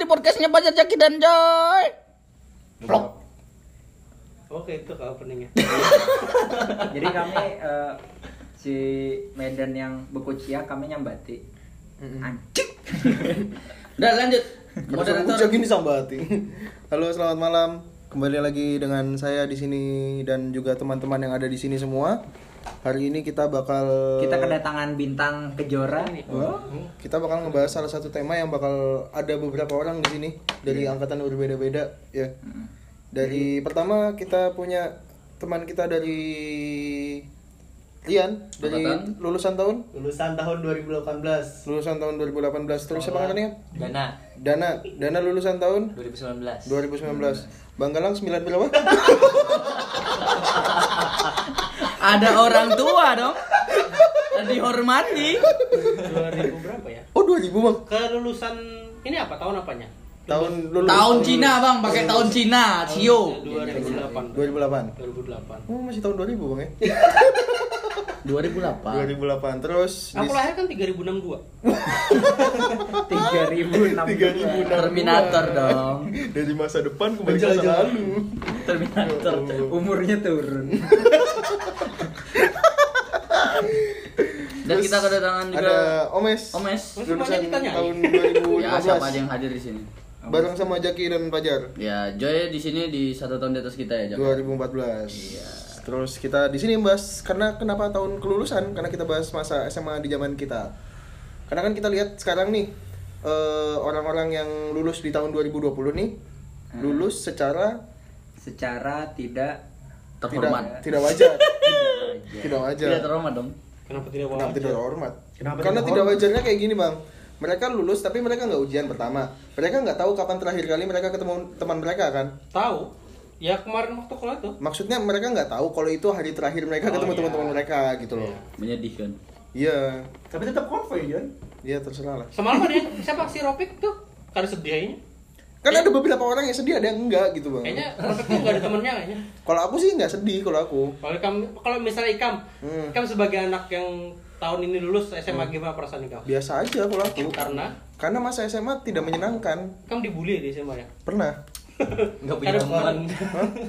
di podcastnya Bajar Jaki dan Joy. Vlog. Oke itu kalau openingnya. Jadi kami eh, si Medan yang Bekucia kami nyambati. Anjing. Udah lanjut. Moderator Moderator. gini sambati. Halo, selamat malam. Kembali lagi dengan saya di sini dan juga teman-teman yang ada di sini semua. Hari ini kita bakal Kita kedatangan bintang kejora. Wah, kita bakal ngebahas salah satu tema yang bakal ada beberapa orang di sini dari angkatan berbeda-beda ya. Dari pertama kita punya teman kita dari Rian dari Angkatan? lulusan tahun? Lulusan tahun 2018. lulusan tahun 2018 terus siapa namanya? Dana. Dana. Dana lulusan tahun? 2019 2019 Bang Galang 9 berapa? Ada orang tua dong. Dihormati. 2000 berapa ya? Oh 2000 Bang Kelulusan ini apa tahun apanya? Tahun lulus Tahun Cina bang, pakai tahun Cina. Cio. 2008. 2008 2008. Oh masih tahun 2000 Bang ya? 2008. 2008 terus Aku lahir kan 3062. 3006. Terminator dong. dari masa depan kembali ke masa lalu. Terminator. Umurnya turun. Dan kita kedatangan juga Ada Omes. Omes. Lulusan tahun Ya siapa aja 2015. yang hadir di sini? Bareng sama Jaki dan Fajar. Ya Joy di sini di satu tahun di atas kita ya Jaka. 2014. Iya. Terus kita di sini bahas karena kenapa tahun kelulusan? Karena kita bahas masa SMA di zaman kita. Karena kan kita lihat sekarang nih eh, orang-orang yang lulus di tahun 2020 nih lulus secara Secara tidak Terhormat. tidak tidak wajar. tidak wajar. Tidak terhormat dong. Kenapa tidak Kenapa wajar? tidak hormat? Kenapa Karena tidak tidak hormat? wajarnya kayak gini bang. Mereka lulus tapi mereka nggak ujian pertama. Mereka nggak tahu kapan terakhir kali mereka ketemu teman mereka kan. Tahu? Ya kemarin waktu kuliah tuh. Maksudnya mereka nggak tahu kalau itu hari terakhir mereka Oh, ketemu iya. teman-teman mereka gitu loh. Menyedihkan. Iya, Tapi tetap konvoy kan? iya terserah lah. Semalam ada siapa si Ropik tuh? Kada sedih kayaknya. Kan ada beberapa orang yang sedih, ada yang enggak gitu bang. Kayaknya tuh enggak ada temennya kayaknya. Kalau aku sih nggak sedih kalau aku. Kalau Ikam, kalau misalnya Ikam, Hmm. Ikam sebagai anak yang tahun ini lulus SMA gimana perasaan Ikam? Biasa aja kalau aku. Karena Karena masa SMA tidak menyenangkan. Ikam dibully di SMA ya. Pernah. Nggak punya teman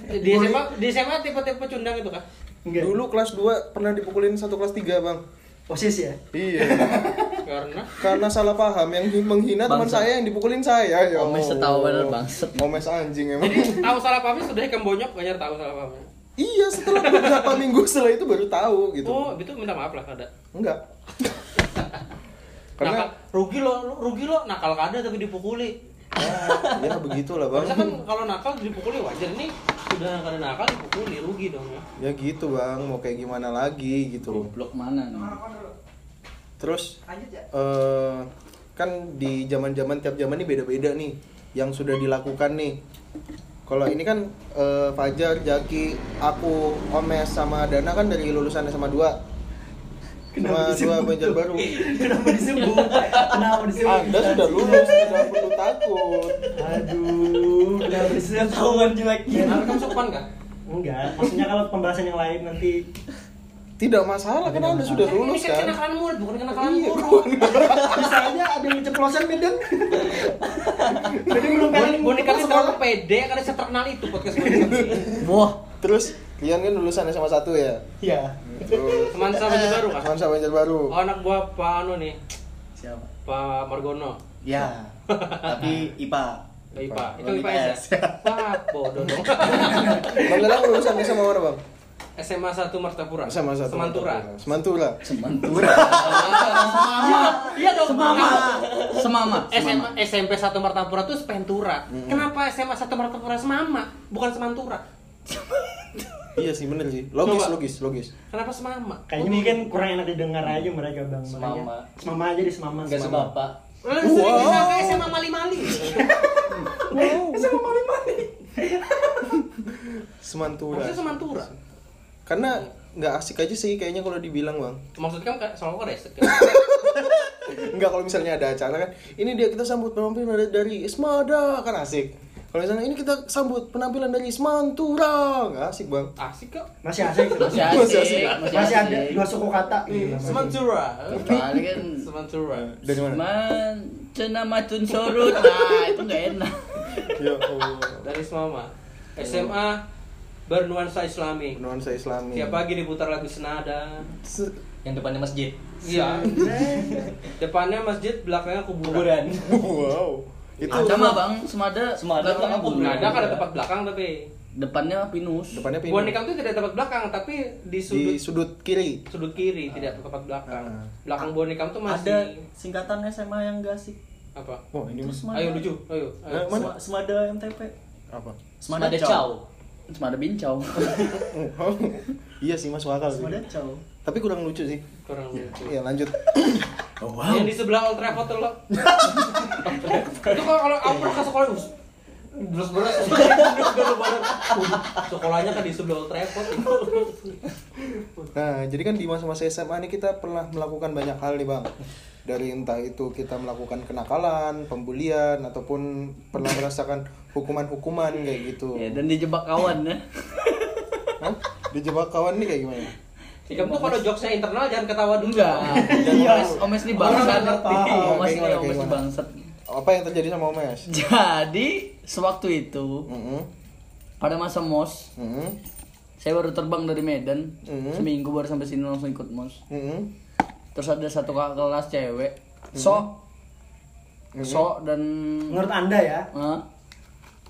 Di SMA, di SMA tipe-tipe cundang itu kan? Enggak. Dulu kelas 2 pernah dipukulin satu kelas 3 bang. Osis ya? Iya. Karena Karena salah paham yang menghina teman saya yang dipukulin saya. Ya Omes Allah. setahu bener, bangsat. Omes anjing emang. jadi tahu salah pahamnya sudah Ikam bonyok gak nyari tahu salah pahamnya. iya, setelah beberapa minggu setelah itu baru tahu gitu. Oh, itu minta maaf lah ada. Enggak. Nakal, Karena rugi lo, rugi lo, nakal kada tapi dipukuli. ya begitulah bang. Kan kalau nakal dipukuli wajar nih sudah kada nakal dipukuli rugi dong ya. Ya gitu bang, mau kayak gimana lagi gitu. Blok mana nih? Terus eh kan di zaman-zaman tiap zaman ini beda-beda nih yang sudah dilakukan nih. Kalau ini kan eh, Fajar, Jaki, aku, Omes sama Dana kan dari lulusan SMA 2 sama dua Banjarbaru. Kenapa disebut? Kenapa disebut? Anda sudah lulus, tidak perlu takut. Aduh, kenapa disebut? Ketahuan jeleknya Nah, kamu sopan kan? Enggak, maksudnya kalau pembahasan yang lain nanti Tidak masalah kan Anda sudah lulus Ini kan kan. kenakalan murid bukan kenakalan Iya, guru. bisa aja ada yang keceplosan Medan. Jadi belum kalian Boneka itu terlalu pede karena saya terkenal itu podcast ini. Wah, Terus Rian kan lulusan SMA 1 ya. Iya. Teman saya baru kan? Teman sama Banjarbaru. Oh, anak buah Pak Anu nih, Siapa? Pak Margono. Ya Tapi IPA IPA. Itu IPA ya? Wah, bodoh dong. Bang lulusan SMA mana, Bang? SMA 1 Martapura. SMA 1. Semantura. Semantura. semantura. Iya, iya dong. Semama. Semama. SMA, SMP 1 Martapura itu Spentura. Kenapa SMA 1 Martapura Semama, bukan Semantura? Iya sih bener sih. Logis, Coba. logis, logis. Kenapa Semama? Kayaknya mungkin kurang enak didengar aja mereka bang. Semama. Semama aja di semama. Enggak semama. sebapak Lalu sering disangka SMA Mali-Mali. Sama mali-mali. Semantura. Maksudnya Semantura. Karena nggak asik aja sih kayaknya kalau dibilang, Bang. Maksudnya kan kayak soal koresek. Enggak kalau misalnya ada acara kan, ini dia kita sambut pemimpin dari, dari Ismada kan asik. Kalau misalnya ini kita sambut penampilan dari Semantura, nggak asik bang. Asik kok. Masih asik. Masih Masih asik, asik. masih Masih ada asik. dua suku kata. Semantura. Kali kan Semantura. Dari mana? Man, cena matun sorut. Nah, itu nggak enak. Ya Allah. Dari Semama. SMA bernuansa Islami. Nuansa Islami. Tiap pagi diputar lagu senada. Se- Yang depannya masjid. Iya. Depannya masjid, belakangnya kuburan. Kuburan. Wow. Itu Ada mah bang, semada. Semada belakangnya belakang kuburan. Ada kan ada tempat belakang tapi Depannya pinus. depannya pintu. Buah nikam itu tidak tempat belakang tapi di sudut di sudut kiri. sudut kiri tidak tempat belakang. Ah. Belakang buah nikam tuh masih Ada singkatan SMA yang gak asik. apa? Oh ini Terus. Ayo lucu, ayo. ayo. Eh, mana? Sema- Semada MTP. Apa? Semada, Semada Chow. Semada bincau. Iya sih masuk akal sih. Semada. Tapi kurang lucu sih. Kurang lucu. Iya lanjut. Oh Yang di sebelah Old Trafford tuh lo. itu kalau kalau aku pernah ke sekolah. Beres beres sekolahnya kan di sebelah Old Trafford Nah, jadi kan di masa-masa SMA ini kita pernah melakukan banyak hal nih bang. Dari entah itu kita melakukan kenakalan, pembulian, ataupun pernah merasakan hukuman-hukuman kayak gitu. ya, dan dijebak kawan ya. Hah? Dijebak kawan nih kayak gimana? Ikam tuh kalau jokesnya internal jangan ketawa dulu. Enggak. Omes, omes nih bangsat. Paham. Omes nih omes nih bangsat. Apa yang terjadi sama Omes? Jadi sewaktu itu Mm-mm. pada masa mos Mm-mm. saya baru terbang dari Medan Mhm. seminggu baru sampai sini langsung ikut mos Mm-mm. Terus ada satu kakak kelas cewek sok Mhm. sok dan Menurut anda ya? Hah?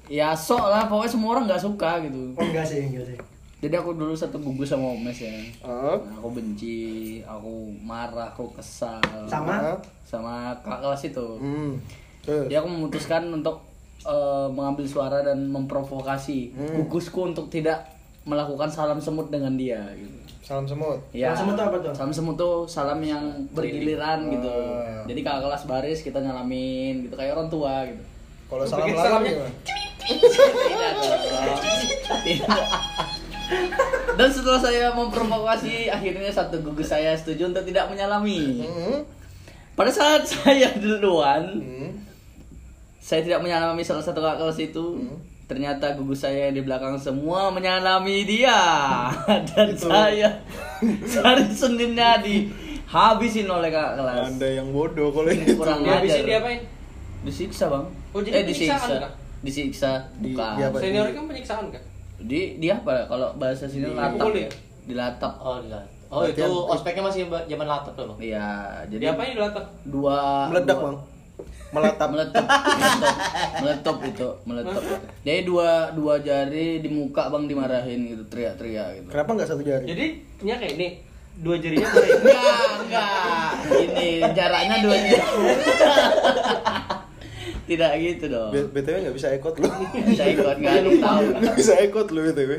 ya sok lah pokoknya semua orang nggak suka gitu Oh enggak sih, enggak sih. jadi aku dulu satu gugus sama omes ya Ah. Nah, aku benci aku marah aku kesal Sama? Ah. sama kakak kelas itu Hmm. Terus? dia aku memutuskan untuk eh, mengambil suara dan memprovokasi Hmm. gugusku untuk tidak melakukan salam semut dengan dia gitu. Salam semut. Ya. Salam semut tuh apa tuh? Salam semut tuh salam yang bergiliran gitu. Ah. Jadi kakak kelas baris kita nyalamin gitu kayak orang tua gitu. Kalau salam Bikin lalu salamnya. Tidak. Tidak. Dan setelah saya memprovokasi, akhirnya satu gugus saya setuju untuk tidak menyalami. Hmm. Pada saat saya duluan, Hmm. saya tidak menyalami salah satu kakak kelas itu. Hmm. Ternyata gugus saya yang di belakang semua menyalami dia dan saya hari Seninnya dihabisin oleh kakak kelas. Anda yang bodoh kalau itu. Kurang ajar. dia apain? Disiksa bang. Oh, jadi eh disiksa. Disiksa. Di- Bukan. di apa? Senior kan penyiksaan kan? Di dia apa? Kalau bahasa sini Di- latap dipukul ya? Dilatap. Oh, dilihat. Oh, Berarti itu ospeknya masih ba- zaman latap tuh, Bang. Iya, jadi Dia apain di latar? dua Meledak dua- bang. Meletup meletup meletup itu meletup jadi dua dua jari di muka bang dimarahin gitu teriak-teriak gitu. Kenapa nggak satu jari? Jadi nya kayak ini. Dua jarinya enggak enggak. Ini jaraknya dua jari. Tidak gitu dong. B- BTW nggak bisa ekot lu. saya ikut nggak ada yang tahu. Nggak bisa ekot lu BTW.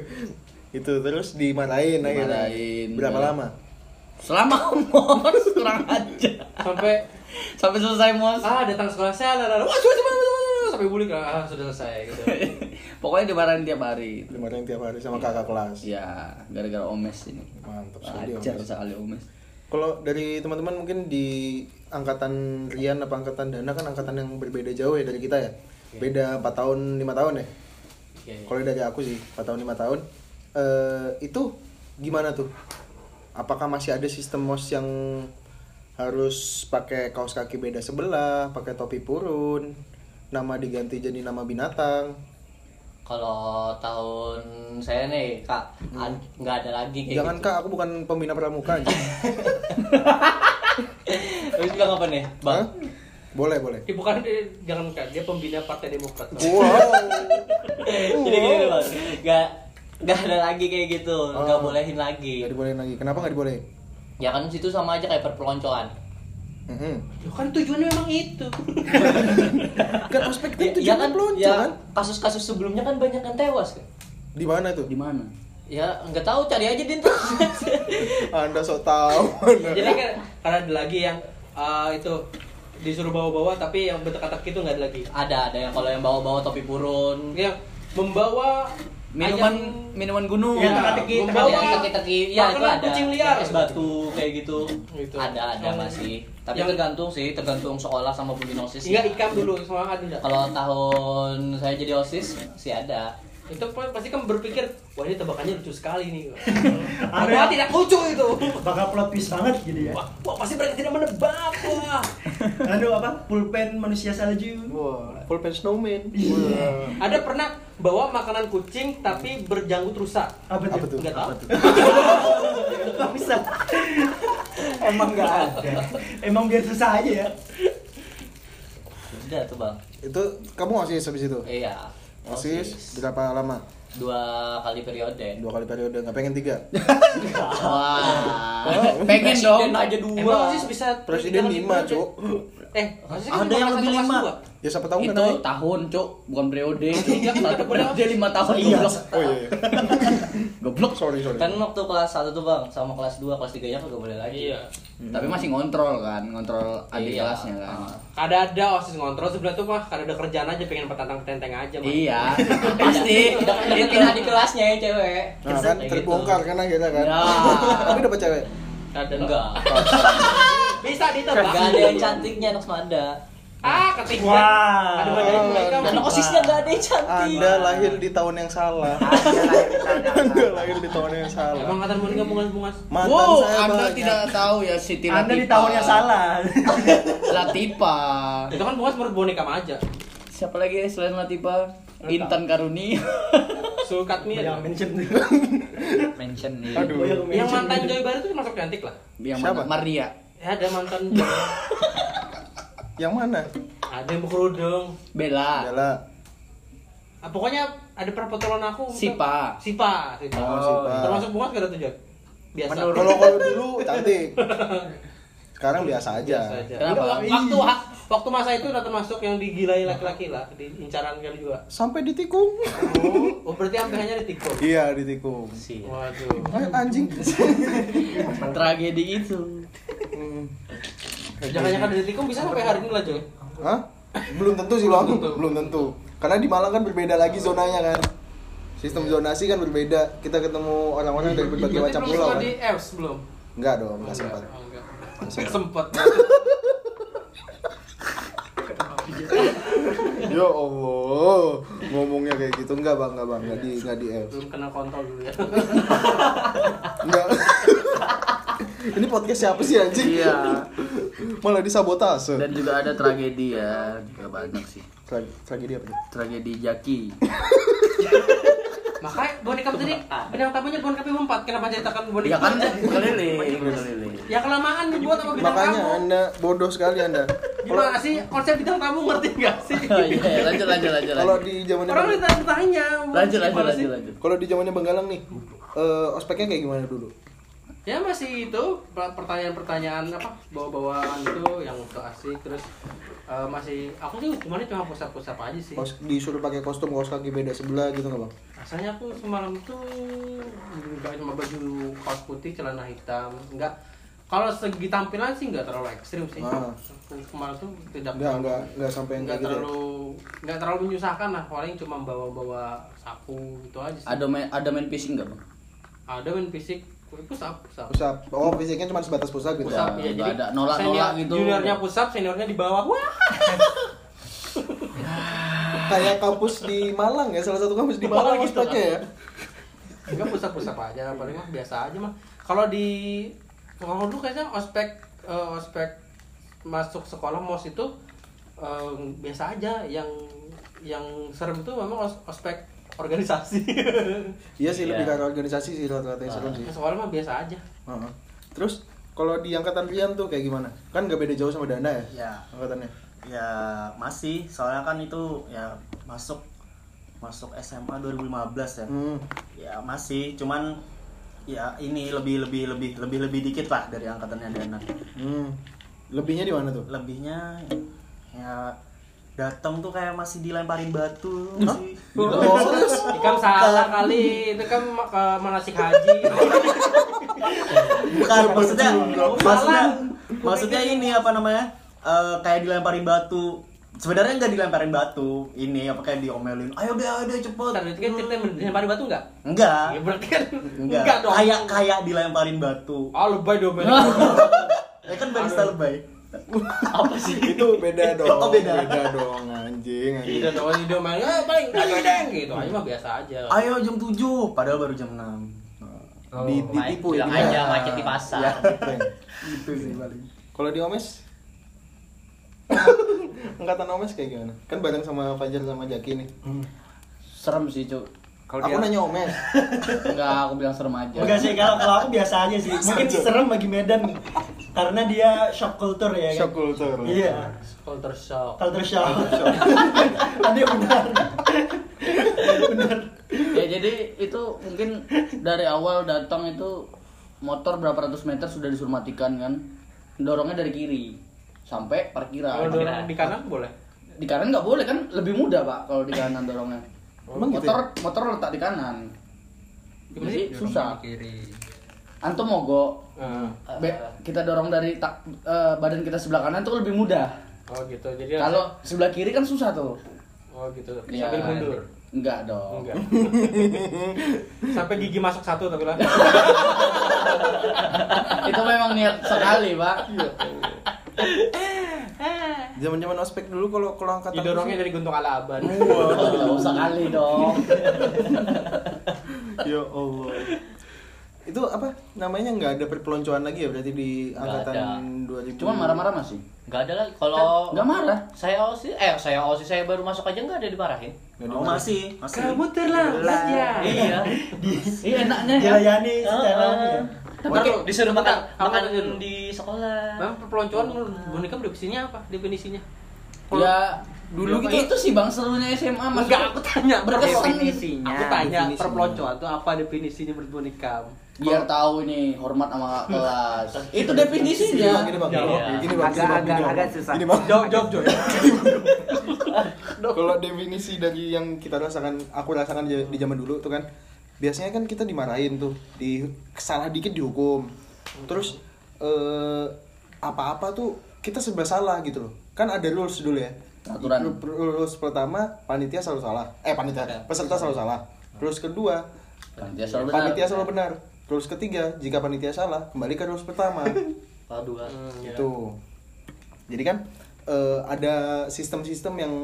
Itu terus dimarahin akhirnya. Dimarahin. Berapa lama? selama mos kurang aja Sampai sampai selesai mos ah datang sekolah saya lah wah coba coba coba sampai bulik ah sudah selesai gitu. pokoknya dimarahin tiap hari Dimarahin tiap hari sama kakak kelas. ya gara-gara omes ini Mantap sekali. ajar Om. sekali omes Kalau dari teman-teman mungkin di angkatan Rian apa angkatan Dana kan angkatan yang berbeda jauh ya dari kita ya. Beda 4 tahun, 5 tahun ya. Iya, iya. Kalau dari aku sih 4 tahun 5 tahun. Eh itu gimana tuh? Apakah masih ada sistem mos yang harus pakai kaos kaki beda sebelah, pakai topi purun, nama diganti jadi nama binatang? Kalau tahun saya nih, Kak, ad- nggak ada lagi kayak Jangan gitu. kak, aku bukan pembina pramuka aja. Terus bilang apa nih, Bang? Hah? Boleh, boleh. Eh, bukan dia, jangan kan dia pembina Partai Demokrat. Wow. Jadi gini, Bang. Nggak nggak ada lagi kayak gitu, nggak Oh. bolehin lagi. Gak dibolehin lagi. Kenapa gak dibolehin? Ya kan situ sama aja kayak perpeloncoan. Mhm. Loh, kan tujuannya memang itu. Kan ospek kan Ya, ya tujuannya kan, pelonco ya kan? kasus-kasus sebelumnya kan banyak yang tewas kan. Di mana tuh? di mana Ya nggak tahu, cari aja di internet. Anda sok tahu. Jadi kan karena ada lagi yang ah, itu disuruh bawa-bawa tapi yang berteka-teki itu nggak ada lagi. ada ada yang kalau yang bawa-bawa topi purun. Yang membawa minuman Ayam. minuman gunung. Iya, teka-teki, membawa yang teki-teki ya itu ada. kucing liar. es batu kayak gitu. Gitu. ada ada Yang- masih. Tapi yang- tergantung sih tergantung sekolah sama pembina osis Iya ikam dulu semua ada. Kalau tahun saya jadi osis sih ada Itu pasti kan berpikir, wah ini tebakannya lucu sekali nih. Wah tidak lucu itu. Bakal plot twist banget gitu ya. Wah, wah pasti mereka tidak menebak. Wah. Aduh apa? Pulpen manusia salju. Wah, full pen snowman. Iya. Ada pernah bawa makanan kucing tapi berjanggut rusak. Apa Apa tuh? tuh? Enggak tahu. Gak bisa. Emang gak ada. Emang biar susah aja ya. udah tuh bang Itu kamu osis habis itu? iya Osis berapa lama? dua kali periode Dua kali periode, nggak pengen tiga? Wah. Oh. Pengen dong. Presiden aja dua Emang osis bisa Presiden lima? Cuk. Eh, kan Ada yang lebih satu, lima. dua. Ya siapa tahu kan itu namanya? tahun, Cuk, bukan periode. Iya, Satu ada periode lima tahun Iya. goblok. Oh iya, iya. Goblok. sorry sorry. kan waktu kelas 1 tuh bang sama kelas 2 kelas 3 nya kagak boleh lagi Iya. Tapi masih ngontrol kan, ngontrol adik Iya. kelasnya kan. Ah. Kada ada osis ngontrol sebelah tuh mah kada ada kerjaan aja pengen petantang petenteng aja mah. Iya, pasti. deketin adik kelasnya yang cewek Nah kan terbongkar gitu. kan akhirnya kan. Ya. Tapi dapat cewek. Ada enggak Bisa ditebak. enggak ada yang cantiknya anak semada Ah, ketiga. Wah. Ada bagian mereka. dan osisnya enggak ada yang cantik Anda lahir di tahun yang salah. Anda lahir di tahun yang salah. Emang kata Monica bungas-bungas. Mantan Wow, saya Anda banyak. tidak tahu ya Siti Latifa. Anda di tahun yang salah. Latifa. Itu kan bungas menurut boneka mah aja. Siapa lagi selain Latifa? Intan Karuni. Sulkatmi Yang ada. mention. mention nih Aduh. Oh, Yang mantan. Joy Baru itu masuk cantik lah. Yang Siapa? mana? Maria. Ya ada mantan. Yang mana? ada yang berkerudung. Bella. Bella. Ah, pokoknya ada perpotolan aku. Sipa. Sipa. Sipa. Oh, Sipa. Termasuk bungas gak ada tuh Joy? Biasa. Kalau kalau dulu cantik. Sekarang biasa aja. Biasa aja. Kenapa? Waktu ha- waktu masa itu udah termasuk yang digilai laki-laki lah, di incaran kali juga. Sampai ditikung. Oh, oh berarti sampai hanya ditikung. Iya, ditikung. sih Waduh. Eh, anjing. Tragedi itu. Hmm. Jangan-jangan dari tikung bisa sampai hari ini lah, Joy. Hah? Belum tentu sih bang, belum tentu. Karena di Malang kan berbeda lagi zonanya kan. Sistem zonasi kan berbeda. Kita ketemu orang-orang dari berbagai macam pulau kan. di belum? Enggak dong, enggak sempat. Oh, enggak. Sempat. Ya Allah, ngomongnya kayak gitu enggak bang, enggak bang, enggak di enggak di F. Belum kena kontrol dulu ya. Enggak. Ini podcast siapa sih anjing? Iya. Malah disabotase. Dan juga ada tragedi ya, juga banyak sih. Trag- Tragedi apa? Tragedi Jaki. Makanya boneka tadi bintang tamunya boneka P4. Kenapa ceritakan boneka? Ya kan keliling, keliling. Ya kelamaan dibuat sama bintang Makanya tamu. Anda bodoh sekali Anda. Gimana sih konsep bintang tamu ngerti nggak sih? Oh iya, lanjut lanjut lanjut. Kalau di zamannya Orang ditanya-tanya. Lanjut lanjut lanjut lanjut. kalau di zamannya Bang Galang nih, eh, ospeknya kayak gimana dulu? Ya masih itu per- pertanyaan-pertanyaan apa bawa-bawaan itu yang untuk asik terus eh, masih aku sih hukumannya cuma pusat-pusat aja sih. Kos, disuruh pakai kostum kaos kaki beda sebelah gitu nggak bang? Rasanya aku semalam tuh nggak cuma baju kaos putih celana hitam enggak kalau segi tampilan sih nggak terlalu ekstrim sih. Ah. Aku Kemarin tuh tidak Enggak, enggak, enggak sampai yang nggak gitu. ya? terlalu nggak terlalu menyusahkan lah paling cuma bawa-bawa sapu itu aja sih. Ada main ada main fishing nggak bang? Ada main fisik pusap pusap. Pusat. Oh, fisiknya cuma sebatas pusat gitu. Pusap Ya, ya, nggak jadi ada nolak-nolak senior- gitu. Juniornya pusap, seniornya di bawah. Wah. Kayak kampus di Malang ya, salah satu kampus di Malang gitu, ospeknya ya. Enggak pusap-pusap aja, paling mah biasa aja mah. Kalau di kalau dulu kayaknya ospek eh, ospek masuk sekolah mos itu eh, biasa aja yang yang serem itu memang os- ospek organisasi. Iya sih, lebih Iya. ke organisasi sih rata-rata yang serem sih. sekolah mah biasa aja. Heeh. Terus kalau di angkatan Rian tuh kayak gimana? Kan gak beda jauh sama Dana ya? Ya, Angkatannya. ya masih. Soalnya kan itu ya masuk masuk SMA 2015 ya. Hmm. Ya masih, cuman ya ini lebih lebih lebih lebih lebih dikit lah dari angkatannya Dana. Hmm. Lebihnya di mana tuh? Lebihnya ya datang tuh kayak masih dilemparin batu sih. Oh, serius? Ikam salah kali, itu kan ke manasik haji. Bukan maksudnya maksudnya maksudnya ini apa namanya? Eh, kayak dilemparin batu sebenarnya nggak dilemparin batu ini apa kayak diomelin ayo deh ayo deh cepet Ntar berarti kan cerita dilempari batu enggak? enggak Ya berarti kan enggak, enggak dong. kayak kayak dilemparin batu Ah lebay dong. ya kan barista lebay Apa sih? itu beda dong Oh, beda. dong anjing anjing Iya dong dia main eh paling ayo deng gitu. Aja mah biasa aja. ayo jam 7 padahal baru jam 6 Oh, Di- ditipu bilang ya, aja dia. macet di pasar. Ya. gitu sih paling kalau di Omes angkatan Omes kayak gimana kan bareng sama Fajar sama Jaki nih Serem sih, Cuk. Kalau aku dia- nanya Omes Enggak, aku bilang serem aja. Enggak sih, kalau kalau aku biasa aja sih. Mungkin serem bagi Medan. Karena dia shock culture ya kan. shock culture Iya. Culture shock. Culture shock. Yang benar. benar. Ya jadi itu mungkin dari awal datang itu motor berapa ratus meter sudah disuruh matikan kan. Dorongnya dari kiri sampai parkiran. Kalau dorong di kanan boleh. Di kanan nggak boleh kan lebih mudah pak kalau di kanan dorongnya. Emang gitu ya? motor motor letak di kanan. Gimana Jadi sih? susah. kiri Antum mogok. Heeh. Be- kita dorong dari tak, eh, badan kita sebelah kanan tuh lebih mudah. Oh gitu. Jadi Kalau sebelah kiri kan susah tuh. Oh gitu. Iya. Sambil mundur. Enggak dong. Enggak. Sampai gigi masuk satu tapi lah. Itu memang niat sekali, Pak. Zaman zaman ospek dulu kalau kalau angkatan Didorongnya dari guntung ala-aban. Enggak usah kali dong. ya Allah itu apa namanya nggak ada perpeloncoan lagi ya berarti di Nggak angkatan 2000 Cuman marah-marah masih. Enggak ada lagi. Kalau Nggak marah. Saya osis, eh saya osis saya baru masuk aja enggak ada dimarahin. Nggak oh masih masih Kamu terlambat ya. Iya. Iya enaknya ya. Dilayani secara ya. Tapi Waduh, disuruh makan makan di sekolah. Memang perpeloncoan menurut boneka definisinya apa? Definisinya? Ya dulu gitu itu sih Bang serunya SMA Mas. Enggak, aku tanya Berkesan definisinya. Aku tanya perpeloncoan itu apa definisinya menurut boneka? Biar tahu ini hormat sama kelas. itu definisinya. Gini bang, gini bang, bang, Agak- agak- susah. Gini bang. Jawab, jawab, jawab. Kalau definisi dari yang kita rasakan, aku rasakan di di zaman dulu tuh kan, biasanya kan kita dimarahin tuh, di salah dikit dihukum, terus eh, apa-apa tuh kita serba salah gitu loh. Kan ada rules dulu ya. Aturan. Ru- Rules pertama panitia selalu salah. Eh panitia, peserta selalu salah. Rules kedua Panitia selalu benar. panitia selalu benar. Rules ketiga jika panitia salah kembali ke rules pertama. Kalau dua. itu jadi kan eh, ada sistem-sistem yang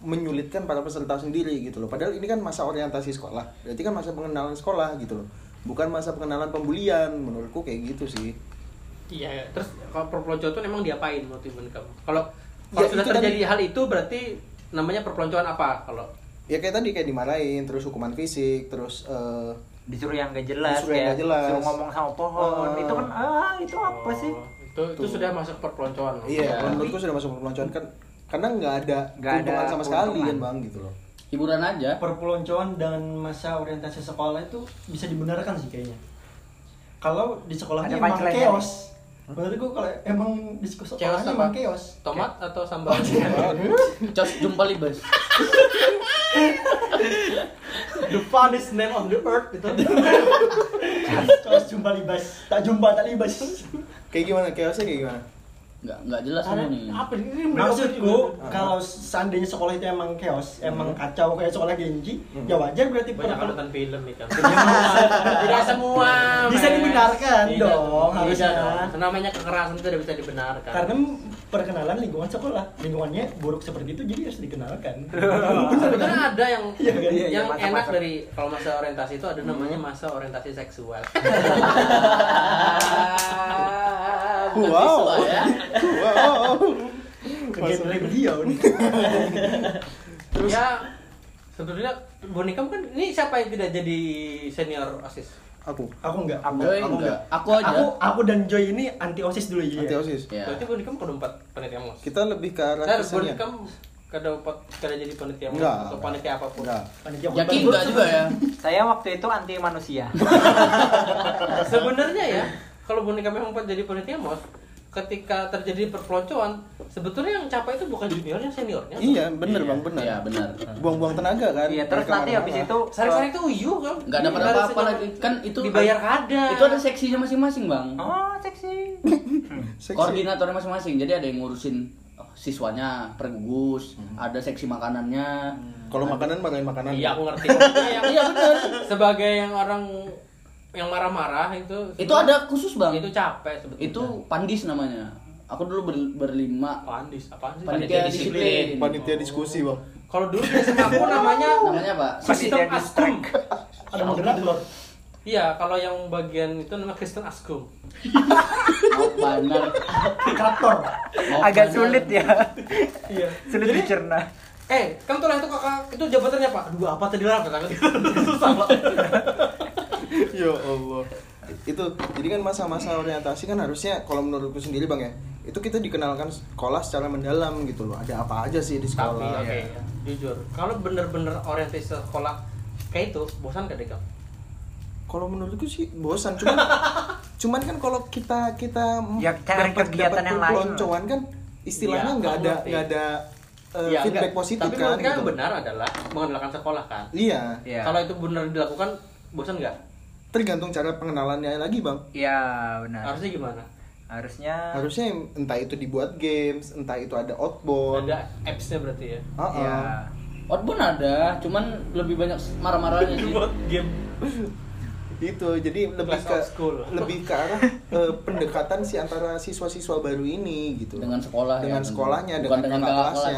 menyulitkan para peserta sendiri gitu loh padahal ini kan masa orientasi sekolah berarti kan masa pengenalan sekolah gitu loh bukan masa pengenalan pembulian menurutku kayak gitu sih Iya, terus kalau perpeloncoan itu emang diapain menurut ibu kamu? Kalau Ya, kalau sudah itu terjadi tadi. hal itu berarti namanya perpeloncoan apa? Kalau ya kayak tadi kayak dimarahin terus hukuman fisik terus eh, disuruh yang gak jelas Disuruh yang ya nggak jelas. Disuruh ngomong sama pohon Oh. itu kan ah itu apa sih Oh, itu itu sudah masuk perpeloncoan. iya Ya. menurutku sudah masuk peloncoan kan karena nggak ada Nggak ada sama sekali kan bang gitu loh Hiburan aja. Perpeloncoan dan masa orientasi sekolah itu bisa dibenarkan sih kayaknya. Kalau di sekolahnya Ada emang chaos. Menurutku kalau emang di Chaos sekolahnya apa? emang chaos. Tomat atau sambal? Cos jumpa libas. the funniest name on the earth itu. Chaos jumpa libas. Tak jumpa tak libas. Kayak gimana chaosnya kayak gimana Enggak enggak jelas kamu nih. Apa ini? Maksudku kalau seandainya sekolah itu emang chaos, emang kacau kayak sekolah Genji, ya wajar berarti banyak perpel- nonton film nih kan. Tidak semua. Bisa dibenarkan Tidak dong, Tidak harusnya. dong. Namanya kekerasan itu tidak bisa dibenarkan. Karena perkenalan lingkungan sekolah, lingkungannya buruk seperti itu jadi harus dikenalkan. Sebenarnya ada yang kan? Iya, yang iya, masa- enak masa. dari kalau masa orientasi itu ada namanya masa orientasi seksual. Wow. ya. wow Genre beliau nih. ya sebetulnya boneka kan ini siapa yang tidak jadi senior asis? aku Aku enggak. Aku- Joy aku enggak. Aku aja. Aku aku dan Joy ini anti OSIS dulu ya. anti osis Ya. Berarti boneka kudu empat panitia mos. kita lebih ke arah Saya kesenian. boneka kada empat kada jadi panitia mos Enggak. atau panitia apa pun. enggak Panitia Yakin enggak juga ya? saya waktu itu anti manusia Sebenarnya ya kalau boneka memang empat jadi panitia mos ketika terjadi perpeloncoan sebetulnya yang capai itu bukan juniornya seniornya iya bener bang bener Iya, benar. buang-buang tenaga kan iya terus Mereka nanti marah-marah. habis itu sari-sari itu uyu kan dapat Nggak ada apa-apa senyum. lagi. Kan itu dibayar kada Itu ada seksinya masing-masing, Bang. oh seksi Seksi. Koordinatornya masing-masing. Jadi ada yang ngurusin siswanya per gugus, ada seksi makanannya. Kalau makanan makanan makanan. Iya aku ngerti. Iya bener. sebagai yang orang yang marah-marah itu Itu ada khusus bang. itu capek sebetulnya. Itu pandis namanya. Aku dulu ber- berlima pandis apaan sih? panitia disiplin. Panitia diskusi bang. Kalau dulu di aku namanya Namanya apa? sistem Panitia askum. Ada moderator. Iya, kalau yang bagian itu namanya Kristen askum. Indikator. Mau Agak sulit ya. Iya. Sulit dicerna. Eh, kan tuh lah itu kakak itu jabatannya apa? Aduh, apa tadi lah kakak? Susah lah. ya Allah. Itu jadi kan masa-masa orientasi kan harusnya kalau menurutku sendiri bang ya itu kita dikenalkan sekolah secara mendalam gitu loh. Ada apa aja sih di Tapi sekolah? oke, jujur, kalau bener-bener orientasi sekolah kayak itu, bosan gak deh Kak? Kalau menurutku sih bosan cuman cuman kan kalau kita kita Ya, cari dapat- kegiatan dapat yang lain. kan istilahnya Iya, nggak ada ngerti. nggak ada eh, Iya, feedback enggak. positif Tapi kan. yang gitu. benar adalah mengandalkan sekolah kan. Iya. Iya. Kalau itu benar dilakukan, bosan nggak? Tergantung cara pengenalannya lagi bang. Iya, benar. Harusnya gimana? Harusnya Harusnya entah itu dibuat games, entah itu ada outbound. Ada apps-nya berarti ya. Ah, Iya. ah. Outbound ada, cuman lebih banyak marah-marahnya sih. Buat game. itu jadi lebih Class ke school. lebih ke arah eh, pendekatan si antara siswa-siswa baru ini gitu Dengan sekolah dengan ya, sekolahnya bukan dengan dengan kakak kelasnya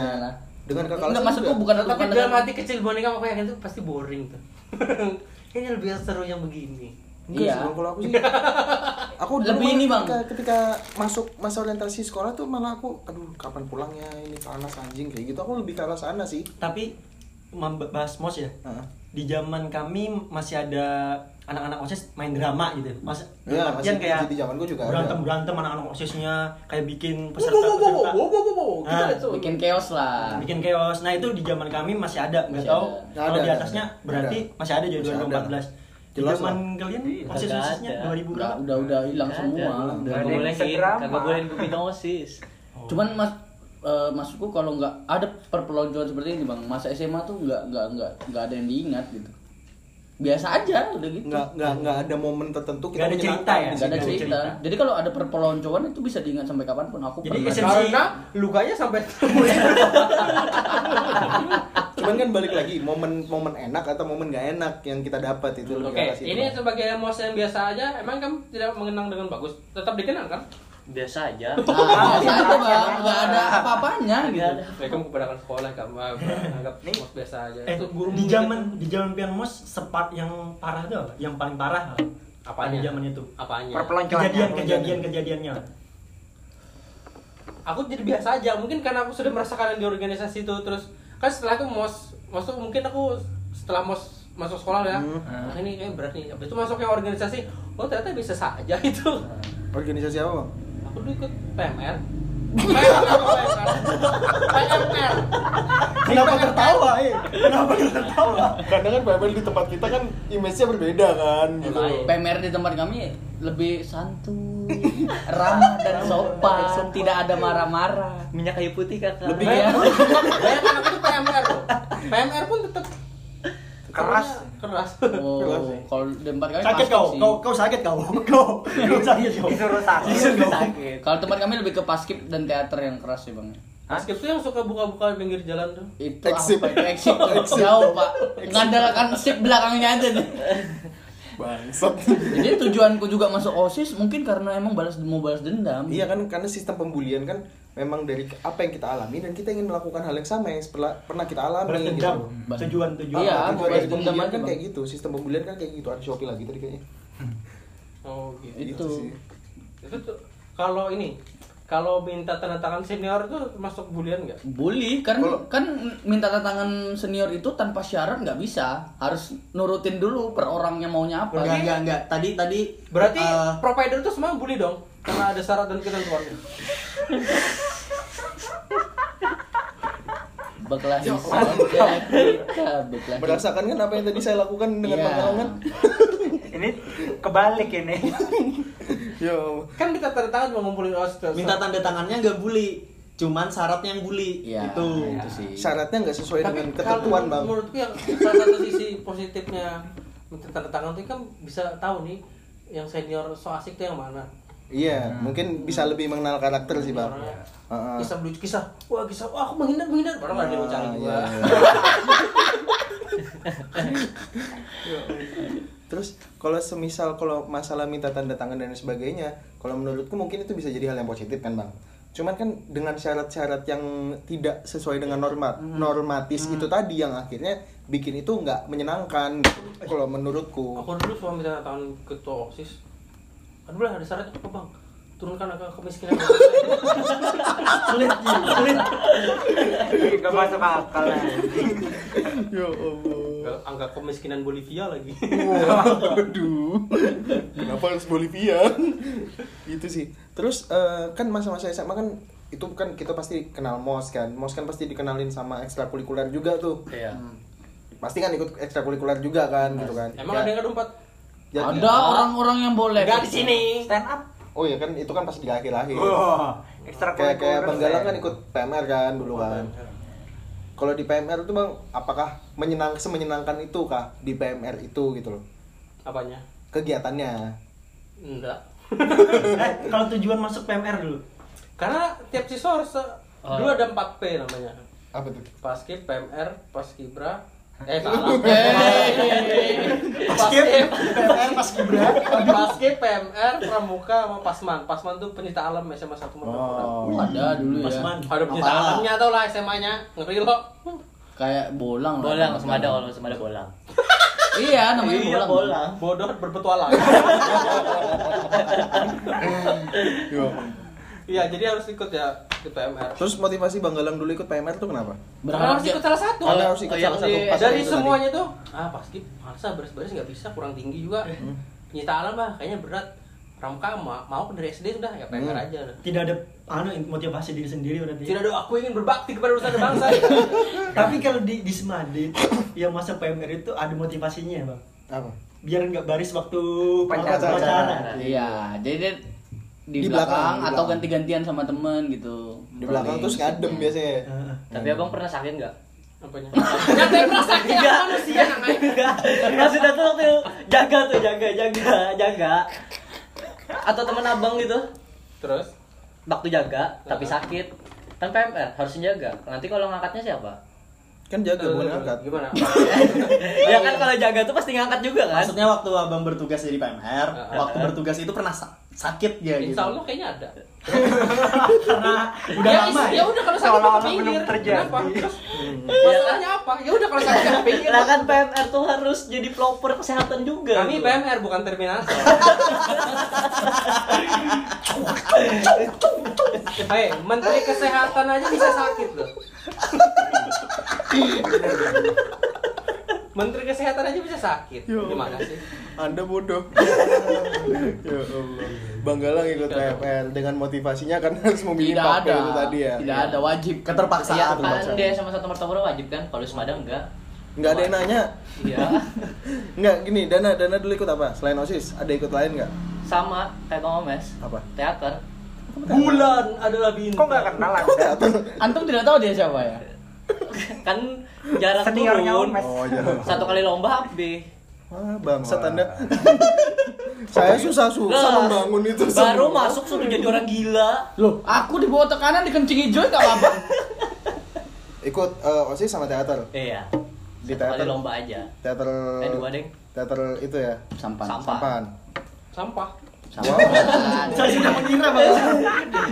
dengan kakak Enggak, kelasnya maksudku bukan Tapi dalam dengan hati kecil boneka aku yakin itu pasti boring tuh. Kayaknya lebih seru yang begini. Enggak Iya. sih, kalau aku sih aku dulu Lebih malah ini, Bang. ketika, ketika masuk masa orientasi sekolah tuh malah aku aduh kapan pulangnya ini panas anjing kayak gitu aku lebih ke arah sana sih Tapi membahas mos ya. Heeh. Di zaman kami masih ada anak-anak OSIS main drama gitu. Mas Iya, masih artian kayak di zamanku juga ada. berantem-berantem anak-anak OSISnya kayak bikin Wow, wow, wow, wow, wow, Nah, itu. bikin chaos lah. bikin chaos. Nah, itu di zaman kami masih ada, nggak tahu ada. kalau Ada, di atasnya ada. berarti Ada. masih ada jadi Masih ada. 2014. Di Jelas zaman lah. kalian Iya, OSIS-OSISnya nggak ada. 2000 Udah berapa? udah udah hilang Nggak semua. Udah. Ada boleh sedrama. kagak boleh bikin osis. Cuman mas eh, maksudku kalau nggak ada perpeloncoan seperti ini bang, masa SMA tuh nggak nggak nggak nggak ada yang diingat gitu. Biasa aja udah gitu. nggak nggak nggak ada momen tertentu Nggak ada cerita ya? Nggak ada cerita. cerita. Jadi kalau ada perpeloncoan itu bisa diingat sampai kapan pun. Aku Jadi pernah. esensi- Karena lukanya sampai cuman kan balik lagi momen momen enak atau momen gak enak yang kita dapat itu lebih Oke, situ. ini sebagai emosi yang biasa aja, emang kamu tidak mengenang dengan bagus, tetap dikenang kan? Biasa aja. Nah, biasa aja bang, nggak ada apa-apanya gitu. Nggak. Ya, kamu kebanyakan sekolah, kamu ah, anggap Nih. mos biasa aja. Eh, Itu guru di zaman di zaman pian mos sepat yang parah tuh? Yang paling parah apa? Apanya? Di zaman itu. apanya? perpeloncoannya. Kejadian kejadian kejadiannya. Aku jadi biasa aja, mungkin karena aku sudah merasakan di organisasi itu terus kan setelah itu mos, mos tuh mungkin aku setelah mos masuk sekolah ya, Hmm. ah, ini kayak berat nih. Habis itu masuk ke organisasi, oh ternyata bisa saja itu. organisasi apa bang Aku dulu ikut PMR. PMR PMR? PMR. Kenapa tertawa, eh? Kenapa tertawa? karena kan PML di tempat kita kan image-nya berbeda kan gitu. PMR di tempat kami lebih santuy, ramah dan sopan, tidak ada marah-marah. Minyak kayu putih kakak. Lebih. Bayangkan aku itu PMR. PMR pun tetap Keras. keras. Oh, kalau di tempat kami Sakit kau, sih. kau kau sakit kau. Kau kau sakit kau. Disuruh sakit. Disuruh kau. Sakit. Kalau tempat kami lebih ke paskib dan teater yang keras sih bang. Basket tuh yang suka buka-buka pinggir jalan tuh. Itu itu exit? Jauh pak. Ngandalkan sip belakangnya aja nih. bangsat Jadi tujuanku juga masuk osis mungkin karena emang balas mau balas dendam. iya kan karena sistem pembulian kan memang dari apa yang kita alami dan kita ingin melakukan hal yang sama yang pernah kita alami Balas gitu dendam. Balas- Tujuan tujuan. Iya, Ah, mau tujuan balas dendam kan Bang. kayak gitu sistem pembulian kan kayak gitu ada Shopee lagi tadi kayaknya Oh gitu. Itu. sih. Itu tuh kalau ini kalau minta tanda tangan senior itu masuk bulian nggak? Bully kan Kalau- kan minta tangan senior itu tanpa syarat nggak bisa harus nurutin dulu per orangnya maunya apa Enggak, enggak, enggak. Tadi tadi Berarti eh, provider itu semua bully dong karena ada syarat dan ketentuannya. Kita berkelahi merasakan kan apa yang tadi saya lakukan dengan Iya. Ini kebalik ini. yo Kan kita tanda tangan mau ngumpulin osis. minta tanda tangannya nggak bully cuman syaratnya yang bully Iya, itu itu sih syaratnya nggak sesuai Tapi dengan ketentuan bang menurutku yang salah satu sisi positifnya minta tanda tangan itu kan bisa tahu nih yang senior so asik tuh yang mana. Iya, mungkin bisa lebih mengenal karakter sih bang. Orangnya Heeh. kisah lucu kisah wah kisah wah aku menghindar menghindar padahal nggak ada yang mau cari Ah, gua iya, iya. Terus kalau semisal kalau masalah minta tanda tangan dan sebagainya, kalau menurutku mungkin itu bisa jadi hal yang positif kan bang. Cuman kan dengan syarat-syarat yang tidak sesuai dengan norma normatis itu tadi yang akhirnya bikin itu nggak menyenangkan gitu. Kalau menurutku. aku dulu cuma minta tangan ketua osis aduh lah ada syarat apa bang turunkan angka kemiskinan Sulit, sulit. Gak masuk akal lah. Ya Allah. Angka kemiskinan Bolivia lagi Waduh. Kenapa harus Bolivia? itu sih. Terus eh, kan masa-masa SMA kan itu kan kita pasti kenal MOS kan. MOS kan pasti dikenalin sama ekstrakurikuler juga tuh. iya Pasti kan ikut ekstrakurikuler juga kan gitu kan. emang ada yang ada empat Ya- Ada orang-orang yang boleh. nggak di sini Stand up. Oh iya kan itu kan pas di akhir-akhir. Wah, ekstra Kayak kayak Bang Galang kan ikut PMR kan dulu kan. Kalau di PMR itu Bang, apakah menyenang semenyenangkan itu kah di PMR itu gitu loh? apanya Kegiatannya. enggak Eh, kalau tujuan masuk PMR dulu. karena tiap siswa harus Oh. dulu ada 4 P namanya Apa tuh? Paskib, PMR, Paskibra Eh salah Paskib, PMR, Paskibra. Paskib, PMR, Pramuka, sama Pasman Pasman tuh penyita alam SMA 1 Oh. Ada dulu ya. Pasman. Ada penyita Apa? alamnya tau lah SMA-nya Ngeri lo Kayak bolang. lah. Bolang, sama ada kalau sama ada bolang. Iya, namanya Iya, bolang. bolang. Bodoh berpetualang Iya jadi harus ikut ya PMR Terus motivasi Bang Galang dulu ikut PMR tuh kenapa? Karena Berharap harus ikut salah satu Anda harus ikut oh, salah satu dari semuanya tuh ah pasti masa baris-baris nggak bisa kurang tinggi juga Hmm. penyita alam lah kayaknya berat pramuka ma- mau dari SD sudah ya PMR Hmm. aja Tidak ada anu motivasi diri sendiri berarti. tidak ada aku ingin berbakti kepada nusa dan bangsa Tapi kalau di di Semadit yang masa PMR itu ada motivasinya, Bang. Apa? Biar nggak baris waktu Pacaran. Iya, jadi di, Di belakang, belakang, di atau ganti-gantian sama temen gitu. Di belakang terus ngadem biasanya. Heeh. Tapi abang pernah sakit nggak? apanya nyata perasaan Enggak. manusia namanya Enggak. Maksudnya tuh waktu jaga tuh, jaga, jaga, jaga. Atau teman abang gitu, terus waktu jaga tapi sakit. Kan PMR harus jaga. Nanti kalau ngangkatnya siapa? Kan jaga bukan ngangkat. gimana ya kan kalau jaga tuh pasti ngangkat juga kan? Maksudnya waktu abang bertugas jadi PMR, waktu bertugas itu pernah sakit ya gitu. Insya Allah kayaknya ada Karena udah ya, lama ya ya. udah kalau sakit ke pinggir belum terjadi. kenapa Terus, masalahnya apa ya udah kalau sakit ke pinggir Lah kan PMR tuh harus jadi pelopor kesehatan juga. kami gitu. PMR bukan terminator Hei, menteri kesehatan aja bisa sakit loh. Menteri kesehatan aja bisa sakit. Ya Gimana sih? Anda bodoh. ya Allah. Bang Galang ikut PMR dengan motivasinya kan harus memilih Tidak ada. itu tadi ya. Tidak ada wajib. Keterpaksaan. Iya, kan keterpaksaan. dia sama satu mertabura wajib kan, kalau Semada enggak. Nggak ada yang nanya. Iya. Nggak gini, Dana Dana dulu ikut apa? Selain OSIS, ada ikut lain nggak? Sama kayak Bang Omes. Apa? Teater. Bulan adalah bintang. Kok nggak kenal Anda? Antum tidak tahu dia siapa ya? Kan jarak Seniornya turun. Omes. Oh, jangan. Satu kali lomba habis. Wah, bangsat Anda. Saya susah-susah Lah, membangun itu Baru semua. masuk sudah jadi orang gila. Loh, aku di bawah tekanan dikencingi Joy gak apa-apa. Ikut eh, OSIS sama teater. Iya. Di Satu kali teater. lomba aja. Teater Eh dua deng. Teater itu ya. Sampan. Sampan. Sampan. Sampah. Wow. Saya sudah mengira, Bang.